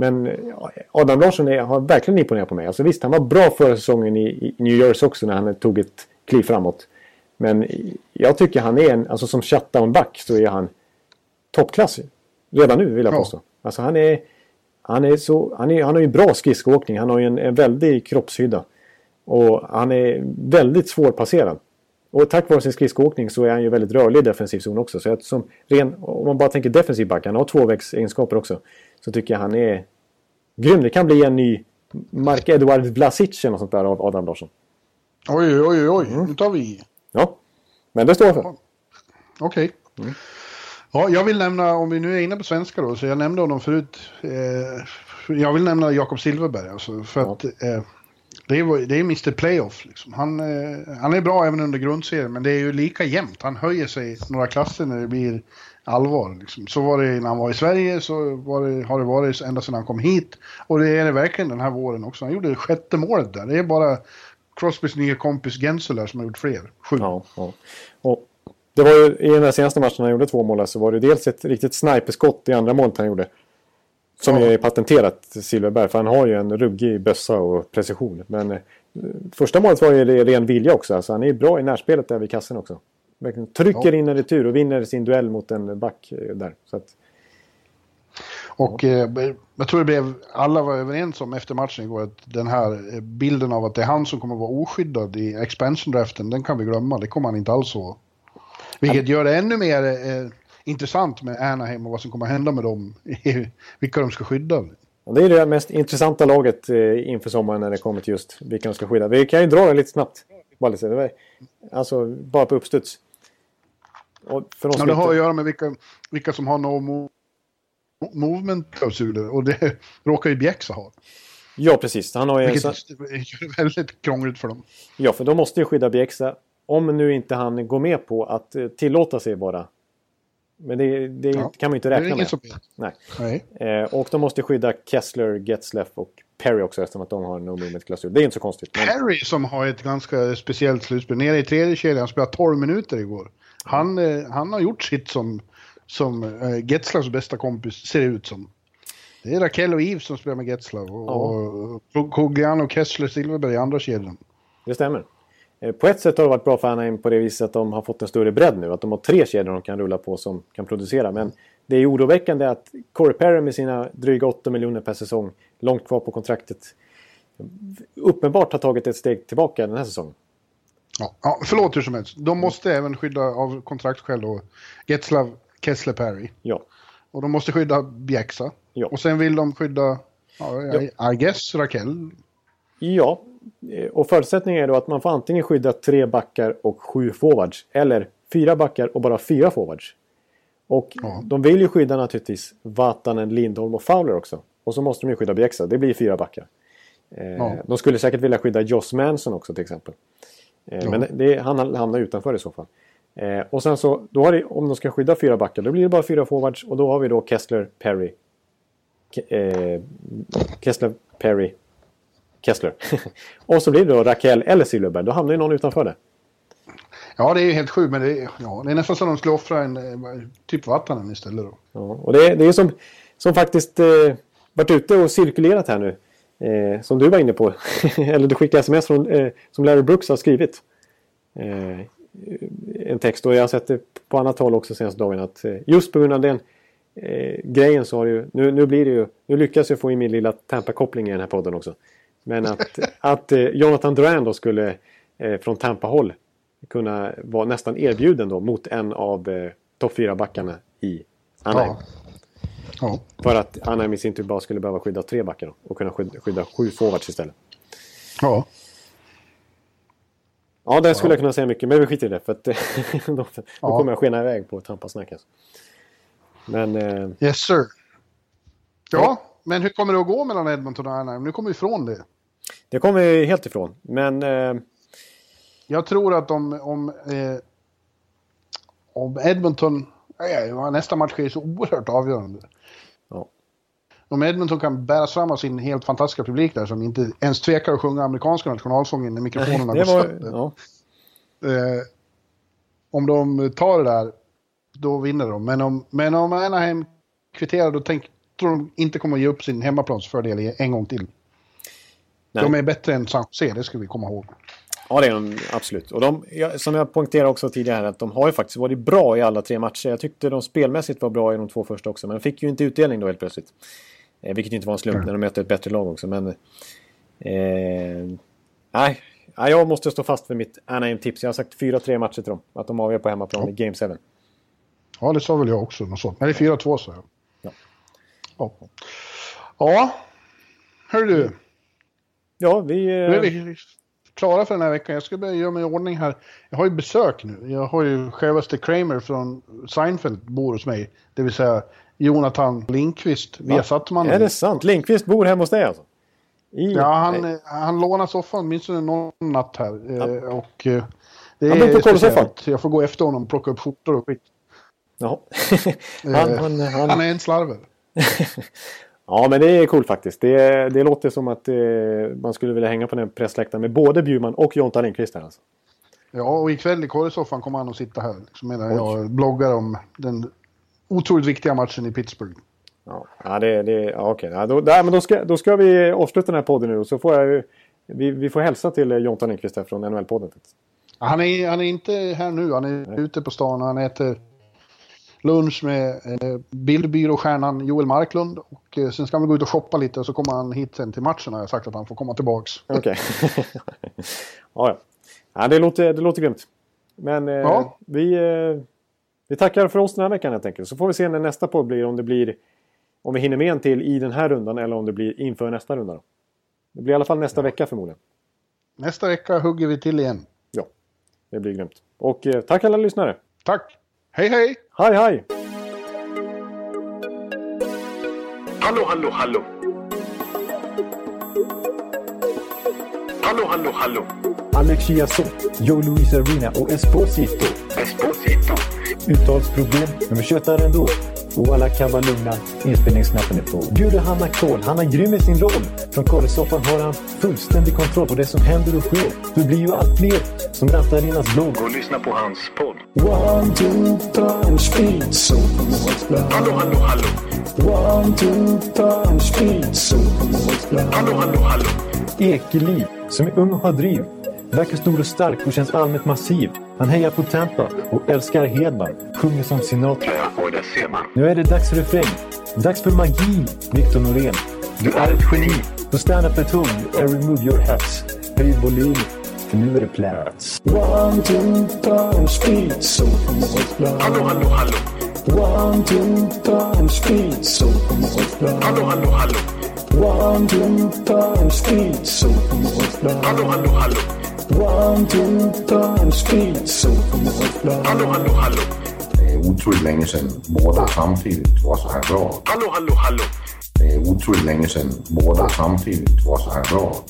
Men ja, Adam Larsson är, har verkligen imponerat på mig. Alltså visst, han var bra förra säsongen i, i New Jersey också när han tog ett kliv framåt. Men jag tycker han är en, alltså som shutdown-back så är han toppklass. Redan nu vill jag Ja. påstå. Alltså han är, han är så, han, är, han har ju bra skridskoåkning. Han har ju en, en väldig kroppshydda. Och han är väldigt svårpasserad. Och tack vare sin skridskoåkning så är han ju väldigt rörlig i defensiv zon också. Så som ren, om man bara tänker defensiv back, han har tvåvägsegenskaper också. Så tycker jag han är grym. Det kan bli en ny Mark Edward Vlasic eller något sånt där av Adam Larsson. Oj, oj, oj. Mm. nu tar vi i. Ja, men det står jag för. Okej. Mm. Ja, jag vill nämna, om vi nu är inne på svenska då, så jag nämnde honom förut. Eh, jag vill nämna Jakob Silverberg, alltså, för Ja. att eh, det är, det är Mr Playoff. Liksom. Han, eh, han är bra även under grundserien, men det är ju lika jämnt. Han höjer sig några klasser när det blir allvar. Liksom. Så var det när han var i Sverige, så var det, har det varit ända sedan han kom hit. Och det är det verkligen den här våren också. Han gjorde det sjätte målet där. Det är bara Crosbys nya kompis Gensler som har gjort fler. Sju. Ja, ja. Och det var ju i den senaste matchen han gjorde två mål så var det dels ett riktigt sniperskott i andra målet han gjorde. Som Ja. är patenterat Silverberg för han har ju en ruggig bössa och precision. Men eh, första målet var ju ren vilja också. Alltså, han är bra i närspelet där vid kassen också. Verkligen trycker Ja. in en retur och vinner sin duell mot en back eh, där. Så att, Och eh, jag tror det blev, alla var överens om efter matchen igår att den här eh, bilden av att det är han som kommer att vara oskyddad i expansion-draften, den kan vi glömma. Det kommer han inte alls vara. Vilket gör det ännu mer eh, intressant med Anaheim och vad som kommer att hända med dem. *laughs* vilka de ska skydda. det är det mest intressanta laget eh, inför sommaren när det kommer till just vilka de ska skydda. Vi kan ju dra det lite snabbt. Alltså, bara på uppstuds. Och för oss Ja, det inte- har att göra med vilka, vilka som har no move movement-klausuler och det *laughs* råkar ju Bjäxa ha. Ja, precis. Han har ju... Vilket är *laughs* väldigt krångligt för dem. Ja, för de måste ju skydda Bjäxa. Om nu inte han går med på att eh, tillåta sig bara. Men det, det Ja. kan man ju inte räkna med. Nej. Nej. Eh, och de måste skydda Kessler, Getzleff och Perry också eftersom att de har en no movement-klausul. Det är inte så konstigt. Men, Perry som har ett ganska speciellt slutspel, nere i tredje kedjan, han spelade 12 minuter igår. Han, eh, han har gjort sitt som, som eh, Getzlavs bästa kompis ser ut som. Det är Rakell och Yves som spelar med Getzlav och, och Cogliano och Kessler Silverberg i andra kedjan. det stämmer. Eh, på ett sätt har det varit bra för Anaheim på det viset att de har fått en större bredd nu. Att de har tre kedjor de kan rulla på som kan producera. Men det är oroväckande att Corey Perry med sina dryga 8 miljoner per säsong, långt kvar på kontraktet, uppenbart har tagit ett steg tillbaka den här säsongen. Ja, ja, förlåt hur som helst. De måste även skydda av kontraktsskäl då Getzlav, Kessler, Perry. Ja, Och de måste skydda Bjäxa. Ja. Och sen vill de skydda, ja, I, I guess, Rakell. Ja, och förutsättningen är då att man får antingen skydda tre backar och sju forwards. Eller fyra backar och bara fyra forwards. Och Ja. de vill ju skydda naturligtvis Vatanen, Lindholm och Fowler också. Och så måste de ju skydda Bjäxa. Det blir fyra backar. Eh, Ja. De skulle säkert vilja skydda Joss Manson också till exempel. Eh, Ja. Men det, han hamnar utanför i så fall. Eh, och sen så, då har det, om de ska skydda fyra backar, då blir det bara fyra forwards. Och då har vi då Kessler, Perry, Ke- eh, Kessler, Perry, Kessler. *laughs* och så blir det då Raquel eller Silverberg. Då hamnar ju någon utanför det. Ja, det är ju helt sjukt, men det är, ja, det är nästan att de skulle offra en eh, typ Vatanen istället då. Ja, och det, det är som, som faktiskt eh, varit ute och cirkulerat här nu. Eh, som du var inne på. *laughs* eller du skickade sms från, eh, som Larry Brooks har skrivit. Eh, en text och jag har sett det på annat håll också senaste dagen. Att eh, just på grund av den eh, grejen så har det ju, nu, nu blir det ju, nu lyckas jag få in min lilla Tampa-koppling i den här podden också. Men att, att eh, Jonathan Duran då skulle eh, från Tampa-håll kunna vara nästan erbjuden då mot en av eh, topp 4-backarna i Anaheim. Ja. Ja. För att Anaheim i sin tur bara skulle behöva skydda tre backar då, och kunna skydda, skydda sju forwards istället. ja. Ja, där skulle jag kunna säga mycket, men vi skiter i det. För att då, *laughs* då Ja. kommer jag skena iväg på Tampa-snack. Alltså. Men eh, Yes sir. Ja, men hur kommer det att gå mellan Edmonton och Anaheim? Nu kommer vi ifrån det. Det kommer vi helt ifrån. Men eh, Jag tror att om, om, eh, om Edmonton... Ja, nästa match är så oerhört avgörande. ja, Om Edmonton kan bäras fram av sin helt fantastiska publik där som inte ens tvekar att sjunga amerikanska nationalsången när mikrofonerna går sönder. Ja, Eh, om de tar det där, då vinner de. Men om, men om Anaheim kvitterar, då tänk, tror de inte kommer att ge upp sin hemmaplansfördel en gång till. Nej. De är bättre än San Jose, det ska vi komma ihåg. ja, det är de absolut. Och de, ja, som jag poängterade också tidigare, att de har ju faktiskt varit bra i alla tre matcher. Jag tyckte de spelmässigt var bra i de två första också, men de fick ju inte utdelning då helt plötsligt. Eh, vilket inte var en slump när de mötte ett bättre lag också. Men, eh, nej, Ja, jag måste stå fast för mitt Anaheim-tips. Jag har sagt 4-3 matcher till dem. Att de avgör på hemmaplan i Game 7. Ja, det sa väl jag också. Något sånt. Nej, det är 4-2 sa jag. Ja. Ja. Ja. Hör du. Ja, vi... Nu är Eh, vi klara för den här veckan. Jag ska börja göra mig i ordning här. Jag har ju besök nu. Jag har ju självaste Kramer från Seinfeld bor hos mig. Det vill säga Jonathan Lindqvist, via Sattmannen. är det sant? Lindqvist bor hemma hos dig alltså? I, Ja, han, Nej. eh, han lånar soffan åtminstone någon natt här. Eh, Och eh, det Han bor på speciellt. Jag får gå efter honom och plocka upp skjortor och skit. Eh, *laughs* han, han, han, Han är en slarver. *laughs* Ja, men det är coolt faktiskt. Det, det låter som att eh, man skulle vilja hänga på den pressläktaren med både Bjurman och Jonta Lindqvist här alltså. Ja, och ikväll i korrsoffan kommer han att sitta här. Liksom, medan jag bloggar om den otroligt viktiga matchen i Pittsburgh. Ja, ja det, det, ja, okej. Ja, då, nej, men då, ska, då ska vi avsluta den här podden nu och så får jag vi, vi får hälsa till eh, Jonta Lindqvist här från NHL-podden. Han är, han är inte här nu, han är ute på stan och han äter lunch med eh, bildbyråstjärnan Joel Marklund. Och eh, sen ska han gå ut och shoppa lite och så kommer han hit sen till matchen har jag sagt att han får komma tillbaks. Okej. *laughs* ja, ja. ja det, låter, det låter grymt. Men eh, Ja. vi, eh, vi tackar för oss den här veckan helt enkelt. Så får vi se när nästa podd blir. Om det blir om vi hinner med en till i den här rundan eller om det blir inför nästa runda. Då. Det blir i alla fall nästa vecka förmodligen. Nästa vecka hugger vi till igen. Ja, det blir grymt. Och eh, tack alla lyssnare. Tack! Hej hej! Hej hej! Hallå, hallå, hallå. Hallå, hallå, hallå. Alex Chiazot, Joe Luis Arena och Esposito. Esposito. Uttalsproblem, men vi tjötar ändå. Och alla kan vara lugna, inspelningsknappen är på. Bjuder Hanna Kohl, han är grym i sin roll. Från korrespondenten har han fullständig kontroll på det som händer och sker. Det blir ju allt fler som rattar in hans blogg. Gå och lyssna på hans podd. One, two, punch, speed, so Hallå, hallå, hallå. One, two, punch, speed, so Hallå, hallå, hallå. Ekeliv, som är ung och har driv. Verkar stor och stark och känns allmänt massiv. Han hejar på Tampa och älskar Hedman. Sjunger som Sinatra. Och det ser man. Nu är det dags för refräng. Dags för magi, Victor Norén. Du är ett geni. Så stand up at home and remove your hats. Höj volym, för nu är det plats. One, two, punch, speed, so Hallå, hallå, hallå. One, two, punch, speed, so Hallå, hallå, hallå. One, two, punch, speed, so Hallå, hallå, hallå. One, two, punch, speed, so Hallå, hallå, hallå. Det är otroligt länge sedan båda samtidigt var så här bra. Hallå, hallå, hallå. Det är otroligt länge sedan båda samtidigt var så här bra.